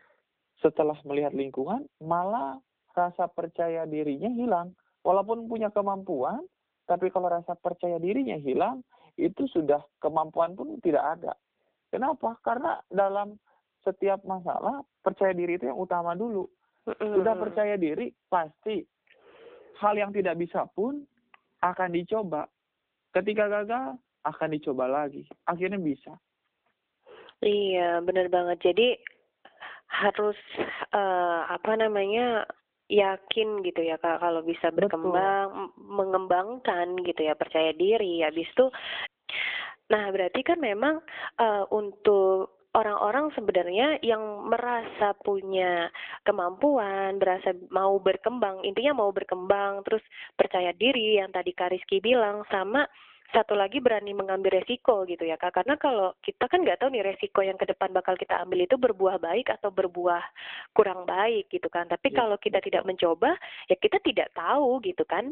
Setelah melihat lingkungan, malah rasa percaya dirinya hilang. Walaupun punya kemampuan, tapi kalau rasa percaya dirinya hilang, itu sudah kemampuan pun tidak ada. Kenapa? Karena dalam setiap masalah, percaya diri itu yang utama dulu. Sudah percaya diri, pasti hal yang tidak bisa pun akan dicoba. Ketika gagal, akan dicoba lagi. Akhirnya bisa. Iya, benar banget. Jadi harus eh, apa namanya yakin gitu ya kak kalau bisa Betul. berkembang, m- mengembangkan gitu ya percaya diri. Habis itu, nah berarti kan memang eh, untuk orang-orang sebenarnya yang merasa punya kemampuan, berasa mau berkembang, intinya mau berkembang, terus percaya diri yang tadi Kak Rizky bilang sama satu lagi berani mengambil resiko gitu ya kak karena kalau kita kan nggak tahu nih resiko yang ke depan bakal kita ambil itu berbuah baik atau berbuah kurang baik gitu kan tapi Iya, kalau kita tidak mencoba ya kita tidak tahu gitu kan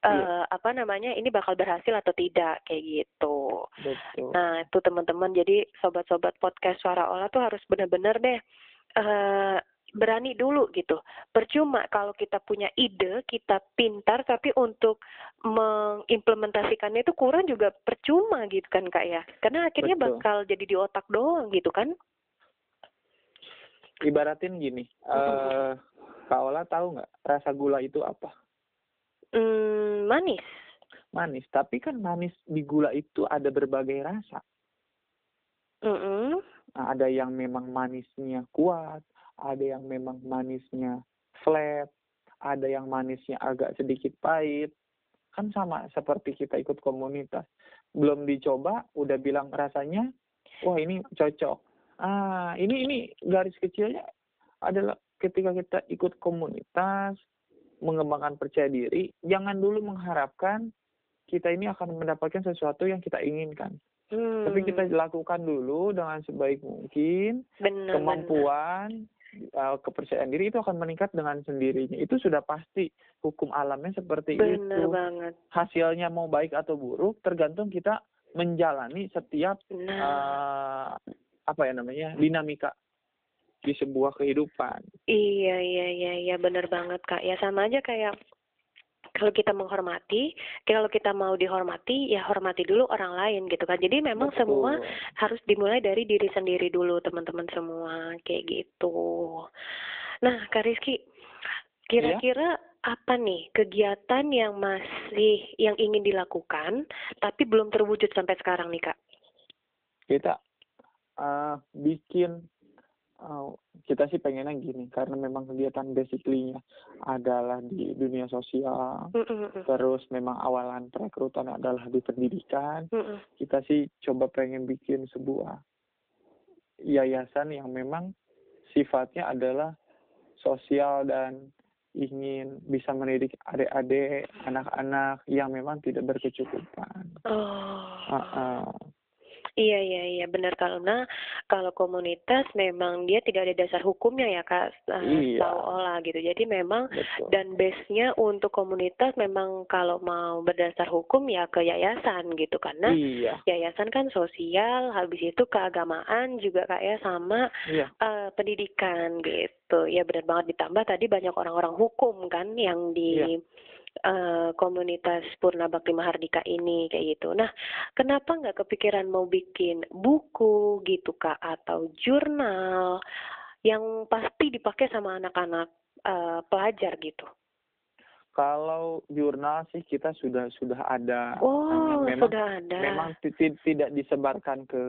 Iya. eh apa namanya ini bakal berhasil atau tidak kayak gitu Betul. nah itu teman-teman jadi sobat-sobat podcast suara olah tuh harus benar-benar deh eh berani dulu gitu percuma kalau kita punya ide kita pintar tapi untuk mengimplementasikannya itu kurang juga percuma gitu kan kak ya karena akhirnya Betul. bakal jadi di otak doang gitu kan Ibaratin gini, eh Kak Ola tahu nggak rasa gula itu apa? hmm, manis Manis. Tapi kan manis di gula itu ada berbagai rasa. Mm-mm. Nah, ada yang memang manisnya kuat, ada yang memang manisnya flat, ada yang manisnya agak sedikit pahit. Kan sama seperti kita ikut komunitas. Belum dicoba, udah bilang rasanya, wah ini cocok. Ah, ini ini garis kecilnya adalah ketika kita ikut komunitas, mengembangkan percaya diri, jangan dulu mengharapkan kita ini akan mendapatkan sesuatu yang kita inginkan. Hmm, Tapi kita lakukan dulu dengan sebaik mungkin, bener, kemampuan, uh, kepercayaan diri itu akan meningkat dengan sendirinya. Itu sudah pasti hukum alamnya seperti bener, itu. banget Hasilnya mau baik atau buruk tergantung kita menjalani setiap nah uh, apa ya namanya dinamika di sebuah kehidupan. Iya, iya, iya, iya, bener banget, Kak. Ya sama aja kayak kalau kita menghormati, kalau kita mau dihormati, ya hormati dulu orang lain gitu kan. Jadi memang Betul. semua harus dimulai dari diri sendiri dulu, teman-teman semua, kayak gitu. Nah, Kak Rizky, kira-kira apa nih kegiatan yang masih yang ingin dilakukan tapi belum terwujud sampai sekarang nih, Kak? Kita uh, bikin uh, kita sih pengennya gini karena memang kegiatan basically-nya adalah di dunia sosial Mm-mm, terus memang awalan perekrutan adalah di pendidikan mm-mm. kita sih coba pengen bikin sebuah yayasan yang memang sifatnya adalah sosial dan ingin bisa mendidik adik-adik anak-anak yang memang tidak berkecukupan. Oh. Uh-uh. Iya iya iya benar karena kalau komunitas memang dia tidak ada dasar hukumnya ya kak eh, Iya. tahu olah gitu. Jadi memang Betul. dan base-nya untuk komunitas memang kalau mau berdasar hukum ya ke yayasan gitu. Karena iya, yayasan kan sosial habis itu keagamaan juga kak ya sama iya, eh, pendidikan gitu. Ya benar banget. Ditambah tadi banyak orang-orang hukum kan yang di Iya. Eh, komunitas Purna Bakti Mahardika ini kayak gitu. Nah, kenapa nggak kepikiran mau bikin buku gitu kak atau jurnal yang pasti dipakai sama anak-anak eh, pelajar gitu? Kalau jurnal sih kita sudah sudah ada. Oh, memang sudah ada. memang ti- ti- tidak disebarkan ke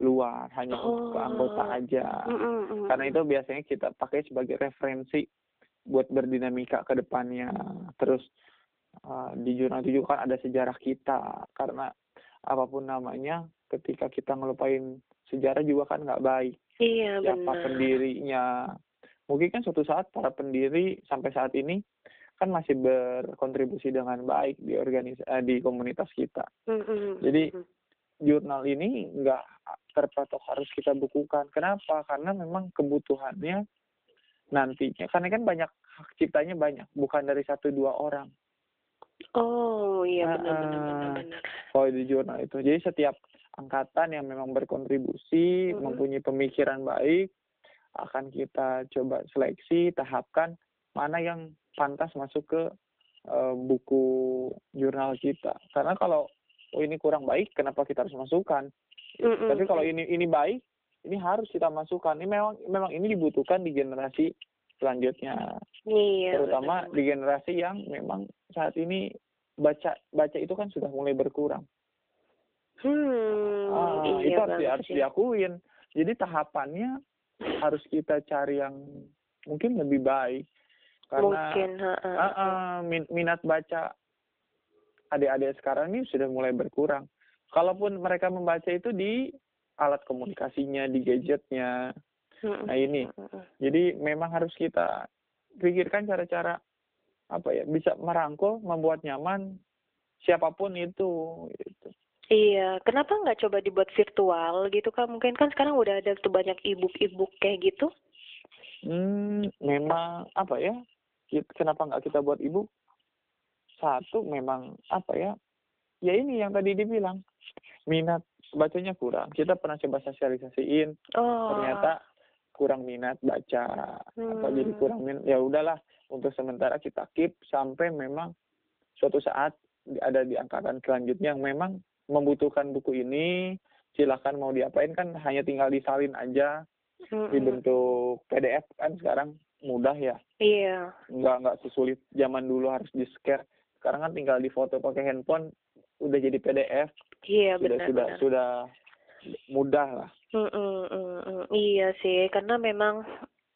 luar, hanya untuk ke anggota Oh. aja. Mm, mm, Karena itu biasanya kita pakai sebagai referensi buat berdinamika ke depannya. Terus uh, di jurnal itu juga kan ada sejarah kita. Karena apa pun namanya, ketika kita ngelupain sejarah juga kan nggak baik. Iya Siapa benar. pendirinya. Mungkin kan suatu saat para pendiri sampai saat ini kan masih berkontribusi dengan baik di organis eh, di komunitas kita. Mm-mm. Jadi Mm. jurnal ini nggak terpatok harus kita bukukan. Kenapa? Karena memang kebutuhannya nantinya, karena kan banyak hak ciptanya banyak, bukan dari satu dua orang. Oh iya Ah, benar benar ah. benar benar. Kalau di jurnal itu, jadi setiap angkatan yang memang berkontribusi, Mm-mm. mempunyai pemikiran baik, akan kita coba seleksi, tahapkan mana yang pantas masuk ke eh, buku jurnal kita. Karena kalau oh ini kurang baik, kenapa kita harus masukkan? Mm-mm. Tapi kalau ini ini baik, ini harus kita masukkan. Ini memang memang ini dibutuhkan di generasi selanjutnya, Iya. terutama benar. di generasi yang memang saat ini baca baca itu kan sudah mulai berkurang. Hmm, Ah, iya itu harus, harus diakuin. Jadi tahapannya harus kita cari yang mungkin lebih baik karena Mungkin, ha, ha, ah, min- minat baca adik-adik sekarang ini sudah mulai berkurang. Kalaupun mereka membaca itu di alat komunikasinya, di gadgetnya. Nah ini, jadi memang harus kita pikirkan cara-cara apa ya bisa merangkul, membuat nyaman siapa pun itu. Gitu. Iya, kenapa nggak coba dibuat virtual gitu kan? Mungkin kan sekarang udah ada tuh banyak e-book-e-book kayak gitu. Hmm, memang apa ya? Kenapa nggak kita buat ibu? Satu memang apa ya? Ya ini yang tadi dibilang minat bacanya kurang. Kita pernah coba sosialisasiin, Oh. ternyata kurang minat baca atau jadi Hmm. kurang minat. Ya udahlah, untuk sementara kita keep sampai memang suatu saat ada di angkatan selanjutnya yang memang membutuhkan buku ini. Silakan mau diapain kan hanya tinggal disalin aja Mm-mm. dibentuk PDF kan sekarang mudah ya Iya. nggak nggak sesulit zaman dulu harus di scan sekarang kan tinggal difoto pakai handphone udah jadi PDF Iya sudah benar sudah benar. sudah mudah lah Mm-mm, mm-mm. Iya sih, karena memang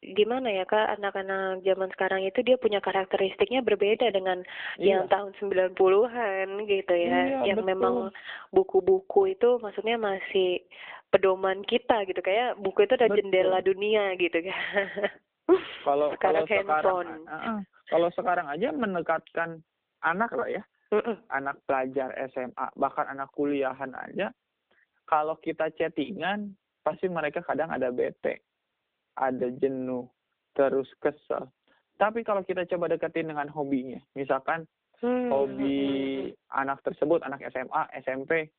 gimana ya Kak, anak-anak zaman sekarang itu dia punya karakteristiknya berbeda dengan yang iya tahun 90-an gitu ya. Iya, yang betul. memang buku-buku itu maksudnya masih pedoman kita gitu kayak buku itu ada Betul. jendela dunia gitu kan. kalau kalau sekarang sekarang handphone. ah, ah. kalau sekarang aja mendekatkan anak lah ya. Anak pelajar SMA bahkan anak kuliahan aja. Kalau kita chattingan pasti mereka kadang ada bete ada jenuh terus kesel. Tapi kalau kita coba deketin dengan hobinya misalkan Hmm, hobi anak tersebut anak SMA SMP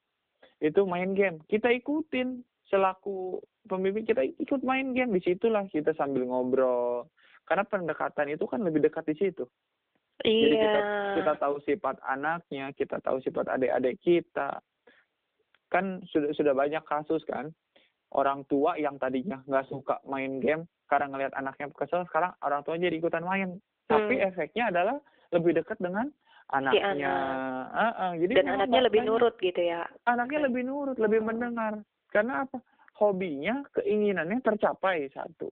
itu main game kita ikutin. Selaku pembimbing kita ikut main game. Di situlah kita sambil ngobrol. Karena pendekatan itu kan lebih dekat di situ jadi Iya. kita kita tahu sifat anaknya, kita tahu sifat adik-adik kita. Kan sudah sudah banyak kasus kan orang tua yang tadinya nggak suka main game karena ngelihat anaknya kesel, sekarang orang tua jadi ikutan main. Tapi Hmm. efeknya adalah lebih dekat dengan anaknya. anak. Ah, ah. Jadi Dan anaknya lebih nurut gitu ya. Anaknya lebih nurut, lebih Hmm. mendengar. Karena apa? Hobinya, keinginannya tercapai satu.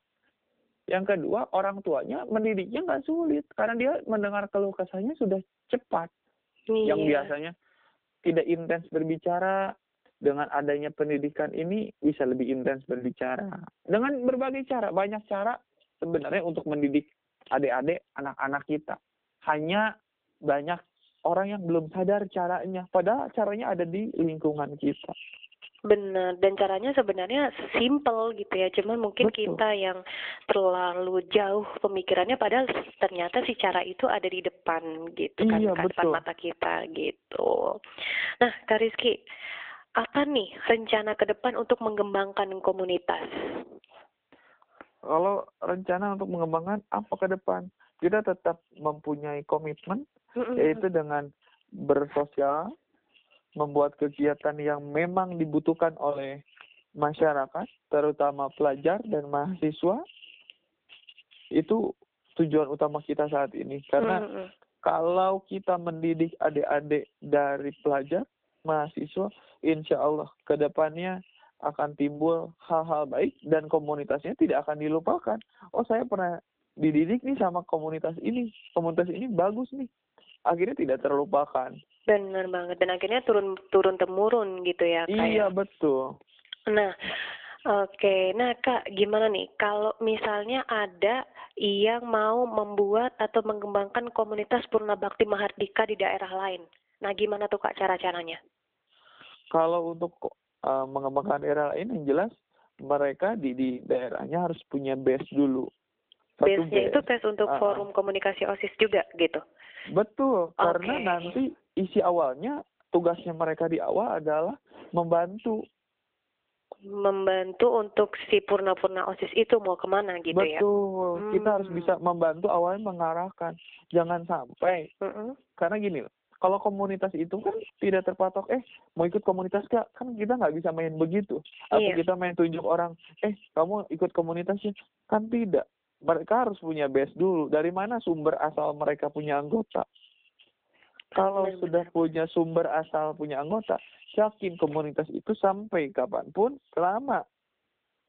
Yang kedua, orang tuanya mendidiknya nggak sulit karena dia mendengar keluh kesahnya sudah cepat. Iya. Yang biasanya tidak intens berbicara dengan adanya pendidikan ini bisa lebih intens berbicara dengan berbagai cara. Banyak cara sebenarnya untuk mendidik adik-adik, anak-anak kita. Hanya banyak orang yang belum sadar caranya. Padahal caranya ada di lingkungan kita. Benar, dan caranya sebenarnya simple gitu ya, cuman mungkin Betul. kita yang terlalu jauh pemikirannya padahal ternyata si cara itu ada di depan gitu kan, Iya, Kak, depan mata kita gitu. Nah, Kak Rizky, apa nih rencana ke depan untuk mengembangkan komunitas? Kalau rencana untuk mengembangkan apa ke depan? Kita tetap mempunyai komitmen yaitu dengan bersosial, membuat kegiatan yang memang dibutuhkan oleh masyarakat, terutama pelajar dan mahasiswa. Itu tujuan utama kita saat ini. Karena Mm-mm. kalau kita mendidik adik-adik dari pelajar, mahasiswa, insya Allah ke depannya akan timbul hal-hal baik dan komunitasnya tidak akan dilupakan. Oh saya pernah dididik nih sama komunitas ini, komunitas ini bagus nih. Akhirnya tidak terlupakan. Benar banget, dan akhirnya turun turun temurun gitu ya, Kak ya. Iya betul. Nah, Oke, nah Kak, gimana nih kalau misalnya ada yang mau membuat atau mengembangkan komunitas Purna Bakti Mahardika di daerah lain? Nah, gimana tuh Kak cara-caranya? Kalau untuk uh, mengembangkan daerah lain yang jelas mereka di di daerahnya harus punya base dulu. Base-nya itu base untuk uh, forum komunikasi OSIS juga gitu. Betul, okay. karena nanti isi awalnya tugasnya mereka di awal adalah membantu membantu untuk si purna-purna OSIS itu mau ke mana gitu Betul. ya? Betul, hmm. kita harus bisa hmm. membantu awalnya mengarahkan. Jangan sampai, mm -hmm. karena gini loh, kalau komunitas itu kan tidak terpatok, eh mau ikut komunitas gak? Kan kita nggak bisa main begitu. Atau iya. kita main tunjuk orang, eh kamu ikut komunitasnya? Kan tidak. Mereka harus punya base dulu. Dari mana sumber asal mereka punya anggota? Kalau benar, sudah punya sumber asal punya anggota, yakin komunitas itu sampai kapan pun selama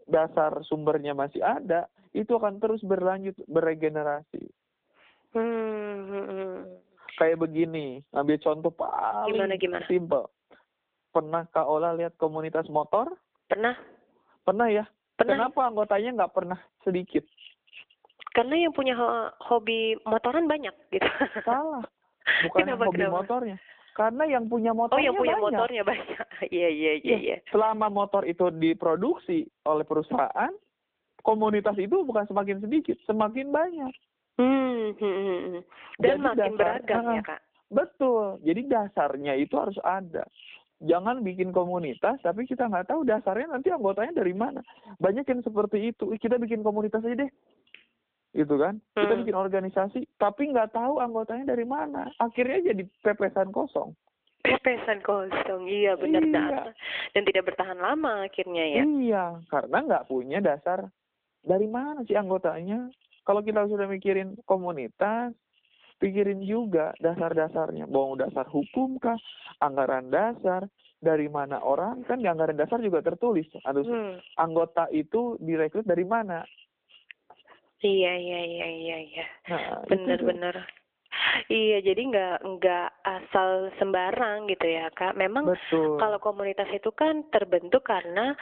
dasar sumbernya masih ada, itu akan terus berlanjut beregenerasi. Hmm. hmm, hmm kayak begini ambil contoh paling gimana, gimana? simple pernah kak Ola lihat komunitas motor pernah pernah ya pernah. kenapa anggotanya nggak pernah sedikit karena yang punya hobi motoran banyak gitu salah bukan kenapa, hobi kenapa? motornya karena yang punya motornya Oh, yang punya banyak. motornya banyak. Iya, iya, iya, iya. Selama motor itu diproduksi oleh perusahaan, komunitas itu bukan semakin sedikit, semakin banyak. Hmm, hmm, hmm, hmm. Dan Jadi makin dasar, beragam ya kak. Betul. Jadi dasarnya itu harus ada. Jangan bikin komunitas, tapi kita nggak tahu dasarnya nanti anggotanya dari mana. Banyak yang seperti itu. Kita bikin komunitas aja deh, gitu kan? Hmm. Kita bikin organisasi, tapi nggak tahu anggotanya dari mana. Akhirnya jadi pepesan kosong. Pepesan kosong, iya benar iya. Dan tidak bertahan lama akhirnya ya. Iya, karena nggak punya dasar dari mana sih anggotanya kalau kita sudah mikirin komunitas, pikirin juga dasar-dasarnya. Mau dasar hukum kah, anggaran dasar, dari mana orang, kan di anggaran dasar juga tertulis. Harus hmm. anggota itu direkrut dari mana. Iya, iya, iya, iya, iya. Nah, Benar-benar. Iya, jadi nggak nggak asal sembarang gitu ya kak. Memang Betul. kalau komunitas itu kan terbentuk karena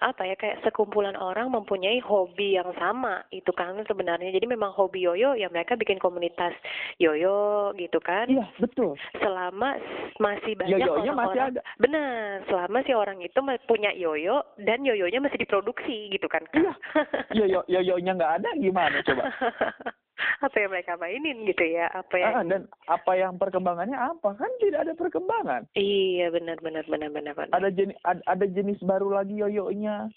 apa ya kayak sekumpulan orang mempunyai hobi yang sama itu kan sebenarnya. Jadi memang hobi yoyo ya mereka bikin komunitas yoyo gitu kan. Iya betul. Selama masih banyak orang, masih ada. Benar selama si orang itu punya yoyo dan yoyonya masih diproduksi gitu kan iya. Yoyo yoyonya nggak ada gimana coba apa yang mereka mainin gitu ya? Apa yang ah, dan apa yang perkembangannya apa? Kan tidak ada perkembangan. Iya benar benar benar benar, benar. ada jenis ada, ada jenis baru lagi yoyonya.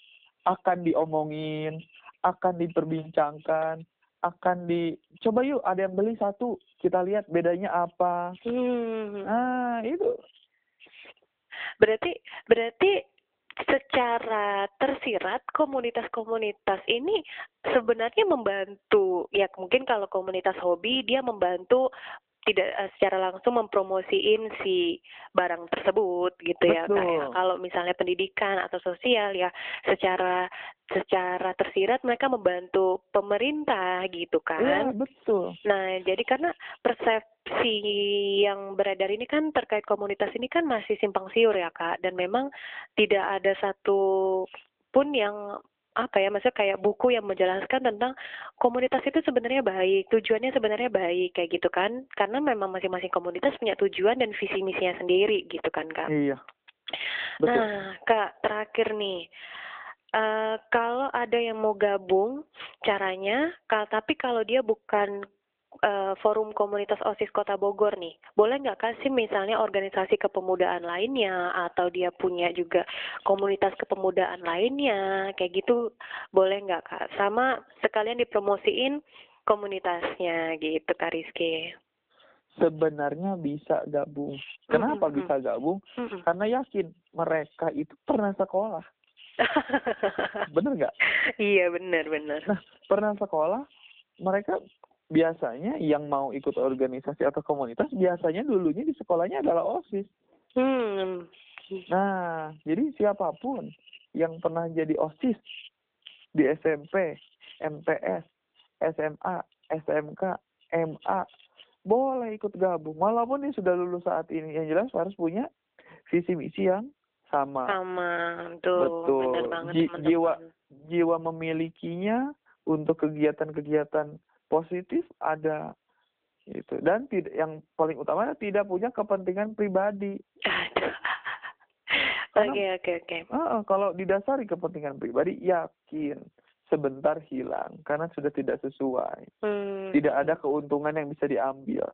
Akan diomongin akan diperbincangkan akan di coba yuk ada yang beli satu kita lihat bedanya apa. Hmm. ah itu. Berarti berarti secara tersirat komunitas-komunitas ini sebenarnya membantu ya mungkin kalau komunitas hobi dia membantu tidak uh, secara langsung mempromosiin si barang tersebut gitu ya kayak kalau misalnya pendidikan atau sosial ya secara secara tersirat mereka membantu pemerintah gitu kan. Ya, betul. Nah jadi karena persepsi yang beredar ini kan terkait komunitas ini kan masih simpang siur ya kak. Dan memang tidak ada satu pun yang apa ya maksudnya kayak buku yang menjelaskan tentang komunitas itu sebenarnya baik tujuannya sebenarnya baik kayak gitu kan. Karena memang masing-masing komunitas punya tujuan dan visi misinya sendiri gitu kan kak. Iya. Betul. nah kak terakhir nih. Uh, kalau ada yang mau gabung caranya kak tapi kalau dia bukan uh, forum komunitas OSIS Kota Bogor nih, boleh nggak kasih misalnya organisasi kepemudaan lainnya atau dia punya juga komunitas kepemudaan lainnya, kayak gitu boleh nggak kak? Sama sekalian dipromosiin komunitasnya gitu Kak Rizky. Sebenarnya bisa gabung. Kenapa mm -hmm. bisa gabung? Mm -hmm. Karena yakin mereka itu pernah sekolah. bener nggak? Iya bener bener. Nah pernah sekolah, mereka biasanya yang mau ikut organisasi atau komunitas biasanya dulunya di sekolahnya adalah OSIS. Hmm. Nah, jadi siapa pun yang pernah jadi OSIS di SMP, MTS, SMA, SMK, MA, boleh ikut gabung. Walaupun dia sudah lulus saat ini, yang jelas harus punya visi misi yang sama. Sama, tuh, Betul. benar banget Ji- teman-teman. jiwa jiwa memilikinya untuk kegiatan-kegiatan positif ada itu dan tidak yang paling utama tidak punya kepentingan pribadi. Oke, oke, oke. Kalau didasari kepentingan pribadi yakin sebentar hilang karena sudah tidak sesuai. Hmm. Tidak ada keuntungan yang bisa diambil.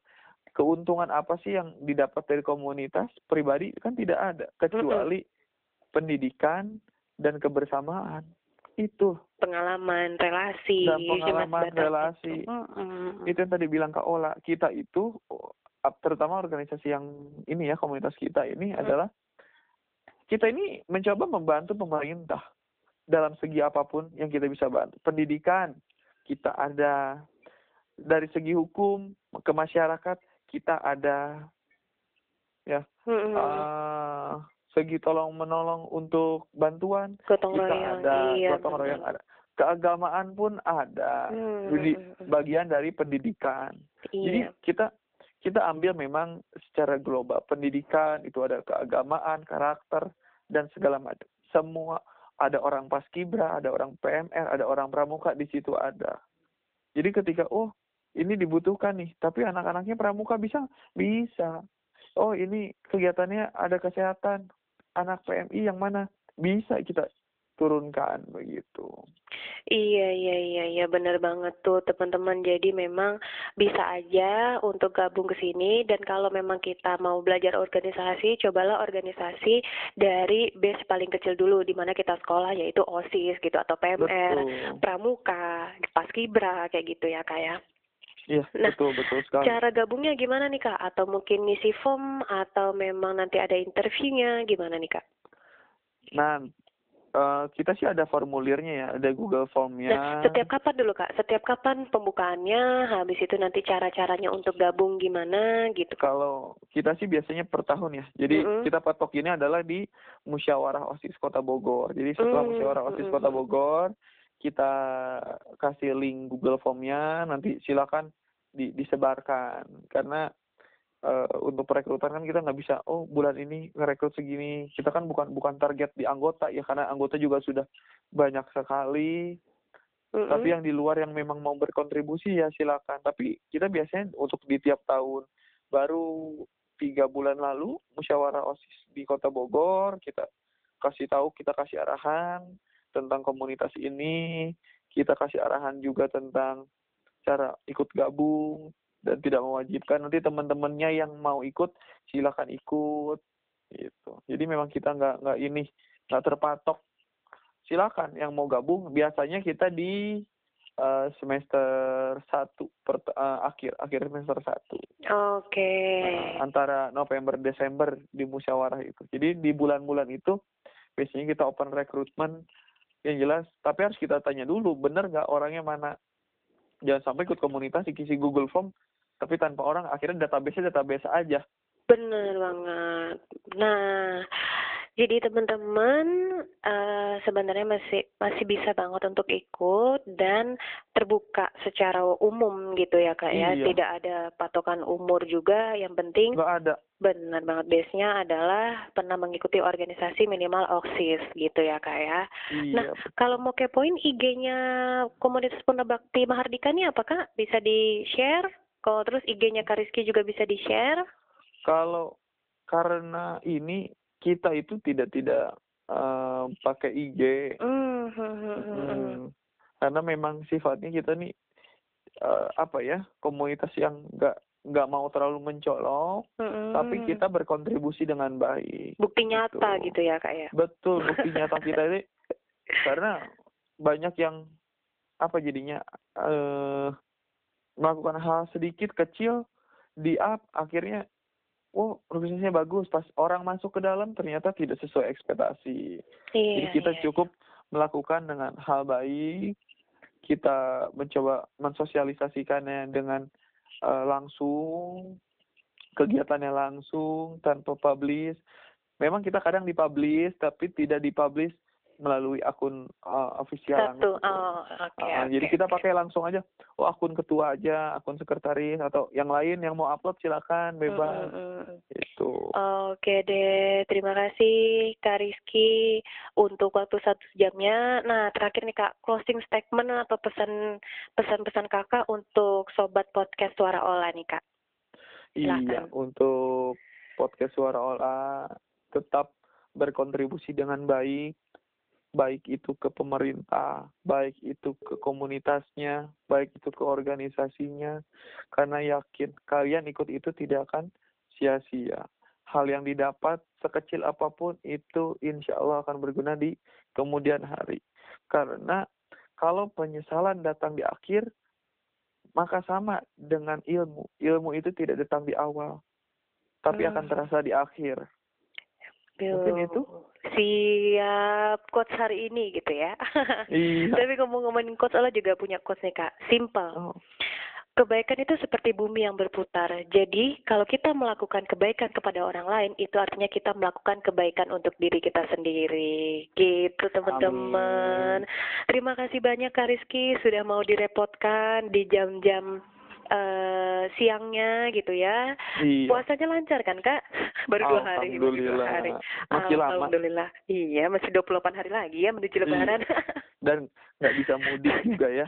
Keuntungan apa sih yang didapat dari komunitas pribadi kan tidak ada kecuali pendidikan dan kebersamaan. Itu pengalaman relasi dan pengalaman relasi. itu. Itu yang tadi bilang Kak Ola, kita itu ap- terutama organisasi yang ini ya komunitas kita ini Hmm. adalah kita ini mencoba membantu pemerintah dalam segi apa pun yang kita bisa bantu. Pendidikan kita ada dari segi hukum ke masyarakat kita ada ya Mm-mm. eh, segi tolong menolong untuk bantuan gotong kita royong ada iya gotong royong ada. Keagamaan pun ada. Hmm, jadi hmm, hmm. bagian dari pendidikan. Jadi iya kita kita ambil memang secara global. Pendidikan itu ada keagamaan karakter dan segala macam. Semua ada orang paskibra ada orang PMR ada orang pramuka di situ ada. Jadi ketika oh ini dibutuhkan nih tapi anak-anaknya pramuka bisa? Bisa. Oh ini kegiatannya ada kesehatan anak PMI yang mana bisa kita turunkan begitu Iya, iya, iya, iya, benar banget tuh teman-teman. Jadi memang bisa aja untuk gabung ke sini dan kalau memang kita mau belajar organisasi, cobalah organisasi dari base paling kecil dulu di mana kita sekolah yaitu OSIS gitu atau PMR, betul Pramuka, Paskibra kayak gitu ya Kak ya. Iya Nah, betul betul sekali Cara gabungnya gimana nih Kak? Atau mungkin ngisi form atau memang nanti ada interviewnya gimana nih Kak? Nah, eh, kita sih ada formulirnya ya, ada Google Nah, Formnya. setiap kapan dulu Kak? Setiap kapan pembukaannya? Habis itu nanti cara-caranya untuk gabung gimana gitu? Kalau kita sih biasanya per tahun ya. Jadi Mm-mm. kita patok ini adalah di Musyawarah OSIS Kota Bogor. Jadi setelah Mm, Musyawarah OSIS mm, Kota mm. Bogor, kita kasih link Google Formnya. Nanti silakan di, disebarkan. Karena eh, untuk perekrutan kan kita nggak bisa, oh bulan ini ngerekrut segini. Kita kan bukan bukan target di anggota ya, karena anggota juga sudah banyak sekali. Mm-mm. Tapi yang di luar yang memang mau berkontribusi ya silakan. Tapi kita biasanya untuk di tiap tahun baru tiga bulan lalu musyawarah osis di kota Bogor kita kasih tahu kita kasih arahan tentang komunitas ini kita kasih arahan juga tentang cara ikut gabung dan tidak mewajibkan. Nanti teman-temannya yang mau ikut silakan ikut gitu. Jadi memang kita nggak nggak ini nggak terpatok. Silakan yang mau gabung biasanya kita di eh, semester satu per, eh, akhir akhir semester satu. Oke. Nah, antara November Desember di musyawarah itu. Jadi di bulan-bulan itu biasanya kita open recruitment yang jelas tapi harus kita tanya dulu bener nggak orangnya mana jangan sampai ikut komunitas isi Google Form tapi tanpa orang akhirnya database database aja Bener banget. Nah, jadi teman-teman eh, sebenarnya masih masih bisa banget untuk ikut dan terbuka secara umum gitu ya kak ya. Iya. Tidak ada patokan umur juga. Yang penting nggak ada benar banget base-nya adalah pernah mengikuti organisasi minimal OSIS gitu ya kak ya. iya Nah, Kalau mau kepoin IG-nya komunitas Purna Bakti Mahardika nih apakah bisa di-share? Kalau terus IG-nya Kak Rizky juga bisa di-share? kalau karena ini kita itu tidak tidak eh, pakai IG Hmm, hmm, hmm, hmm, hmm. Hmm, karena memang sifatnya kita nih eh, apa ya komunitas yang nggak nggak mau terlalu mencolok Hmm. tapi kita berkontribusi dengan baik bukti nyata gitu. gitu ya kak ya. betul bukti nyata kita ini karena banyak yang apa jadinya eh melakukan hal sedikit kecil di up akhirnya oh organisasinya bagus pas orang masuk ke dalam ternyata tidak sesuai ekspektasi Iya. jadi kita iya. cukup melakukan dengan hal baik kita mencoba mensosialisasikannya dengan eh, langsung kegiatannya langsung tanpa publish memang kita kadang dipublish tapi tidak dipublish melalui akun uh, official Satu. langsung. Oh, oke. Uh, oke, jadi kita pakai langsung aja, oh akun ketua aja, akun sekretaris atau yang lain yang mau upload silakan bebas. Mm, mm, mm. Itu. Oke deh, terima kasih Kak Rizky untuk waktu satu jamnya. Nah, terakhir nih Kak, closing statement atau pesan pesan-pesan Kakak untuk sobat podcast Suara Ola nih Kak. Iya, Silakan. untuk podcast Suara Ola tetap berkontribusi dengan baik, baik itu ke pemerintah, baik itu ke komunitasnya, baik itu ke organisasinya, karena yakin kalian ikut itu tidak akan sia-sia. Hal yang didapat sekecil apa pun itu insya Allah akan berguna di kemudian hari. Karena kalau penyesalan datang di akhir, maka sama dengan ilmu. Ilmu itu tidak datang di awal, tapi akan Hmm. terasa di akhir. Mungkin itu. Siap, quotes hari ini gitu ya. Iya. Tapi ngomong-ngomongin quotes, Allah juga punya quotes nih Kak. Simple. Oh, Kebaikan itu seperti bumi yang berputar. Jadi, kalau kita melakukan kebaikan kepada orang lain, itu artinya kita melakukan kebaikan untuk diri kita sendiri. Gitu, teman-teman. Terima kasih banyak Kak Rizky sudah mau direpotkan di jam-jam eh, siangnya gitu ya. iya. Puasanya lancar kan, Kak? Baru dua hari. baru dua Alhamdulillah. hari. Masih lama Alhamdulillah. Iya, masih 28 hari lagi ya menuju Iya. lebaran. dan nggak bisa mudik juga ya.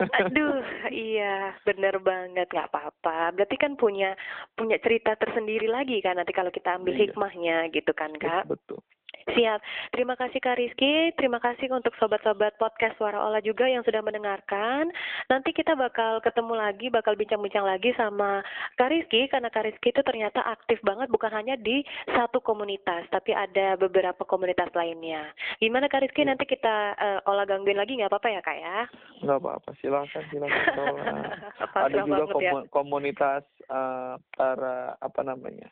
Aduh, iya, bener banget, nggak apa-apa. Berarti kan punya punya cerita tersendiri lagi kan nanti kalau kita ambil Iya. hikmahnya gitu kan, Kak. Betul. Siap. Terima kasih Kak Rizky. Terima kasih untuk sobat-sobat podcast Suara Olah juga yang sudah mendengarkan. Nanti kita bakal ketemu lagi, bakal bincang-bincang lagi sama Kak Rizky karena Kak Rizky itu ternyata aktif banget bukan hanya di satu komunitas, tapi ada beberapa komunitas lainnya. Gimana Kak Rizky? Iya. Nanti kita eh, olah gangguin lagi nggak apa-apa ya Kak ya? Nggak apa-apa, silakan, silakan. Sholat. Pasrah Ada juga ya. komu- komunitas eh, para apa namanya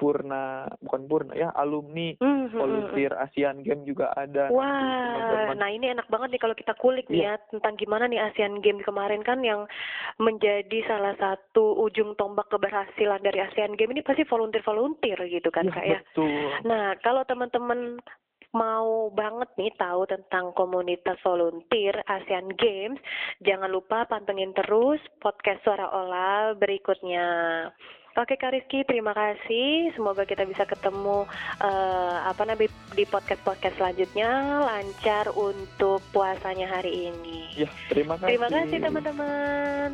purna bukan purna ya alumni Hmm, hmm, hmm, hmm. volunteer Asian Games juga ada. Wah, nah ini enak banget nih kalau kita kulik nih Iya. ya tentang gimana nih ASEAN Games kemarin kan yang menjadi salah satu ujung tombak keberhasilan dari ASEAN Games ini pasti volunteer-volunteer gitu kan Iya, Kak ya. betul. Nah, kalau teman-teman mau banget nih tahu tentang komunitas volunteer ASEAN Games, jangan lupa pantengin terus podcast Suara Olah berikutnya. Oke Kak Rizky, terima kasih. Semoga kita bisa ketemu eh, apa namanya di podcast-podcast selanjutnya lancar untuk puasanya hari ini. Ya, terima kasih. Terima kasih teman-teman.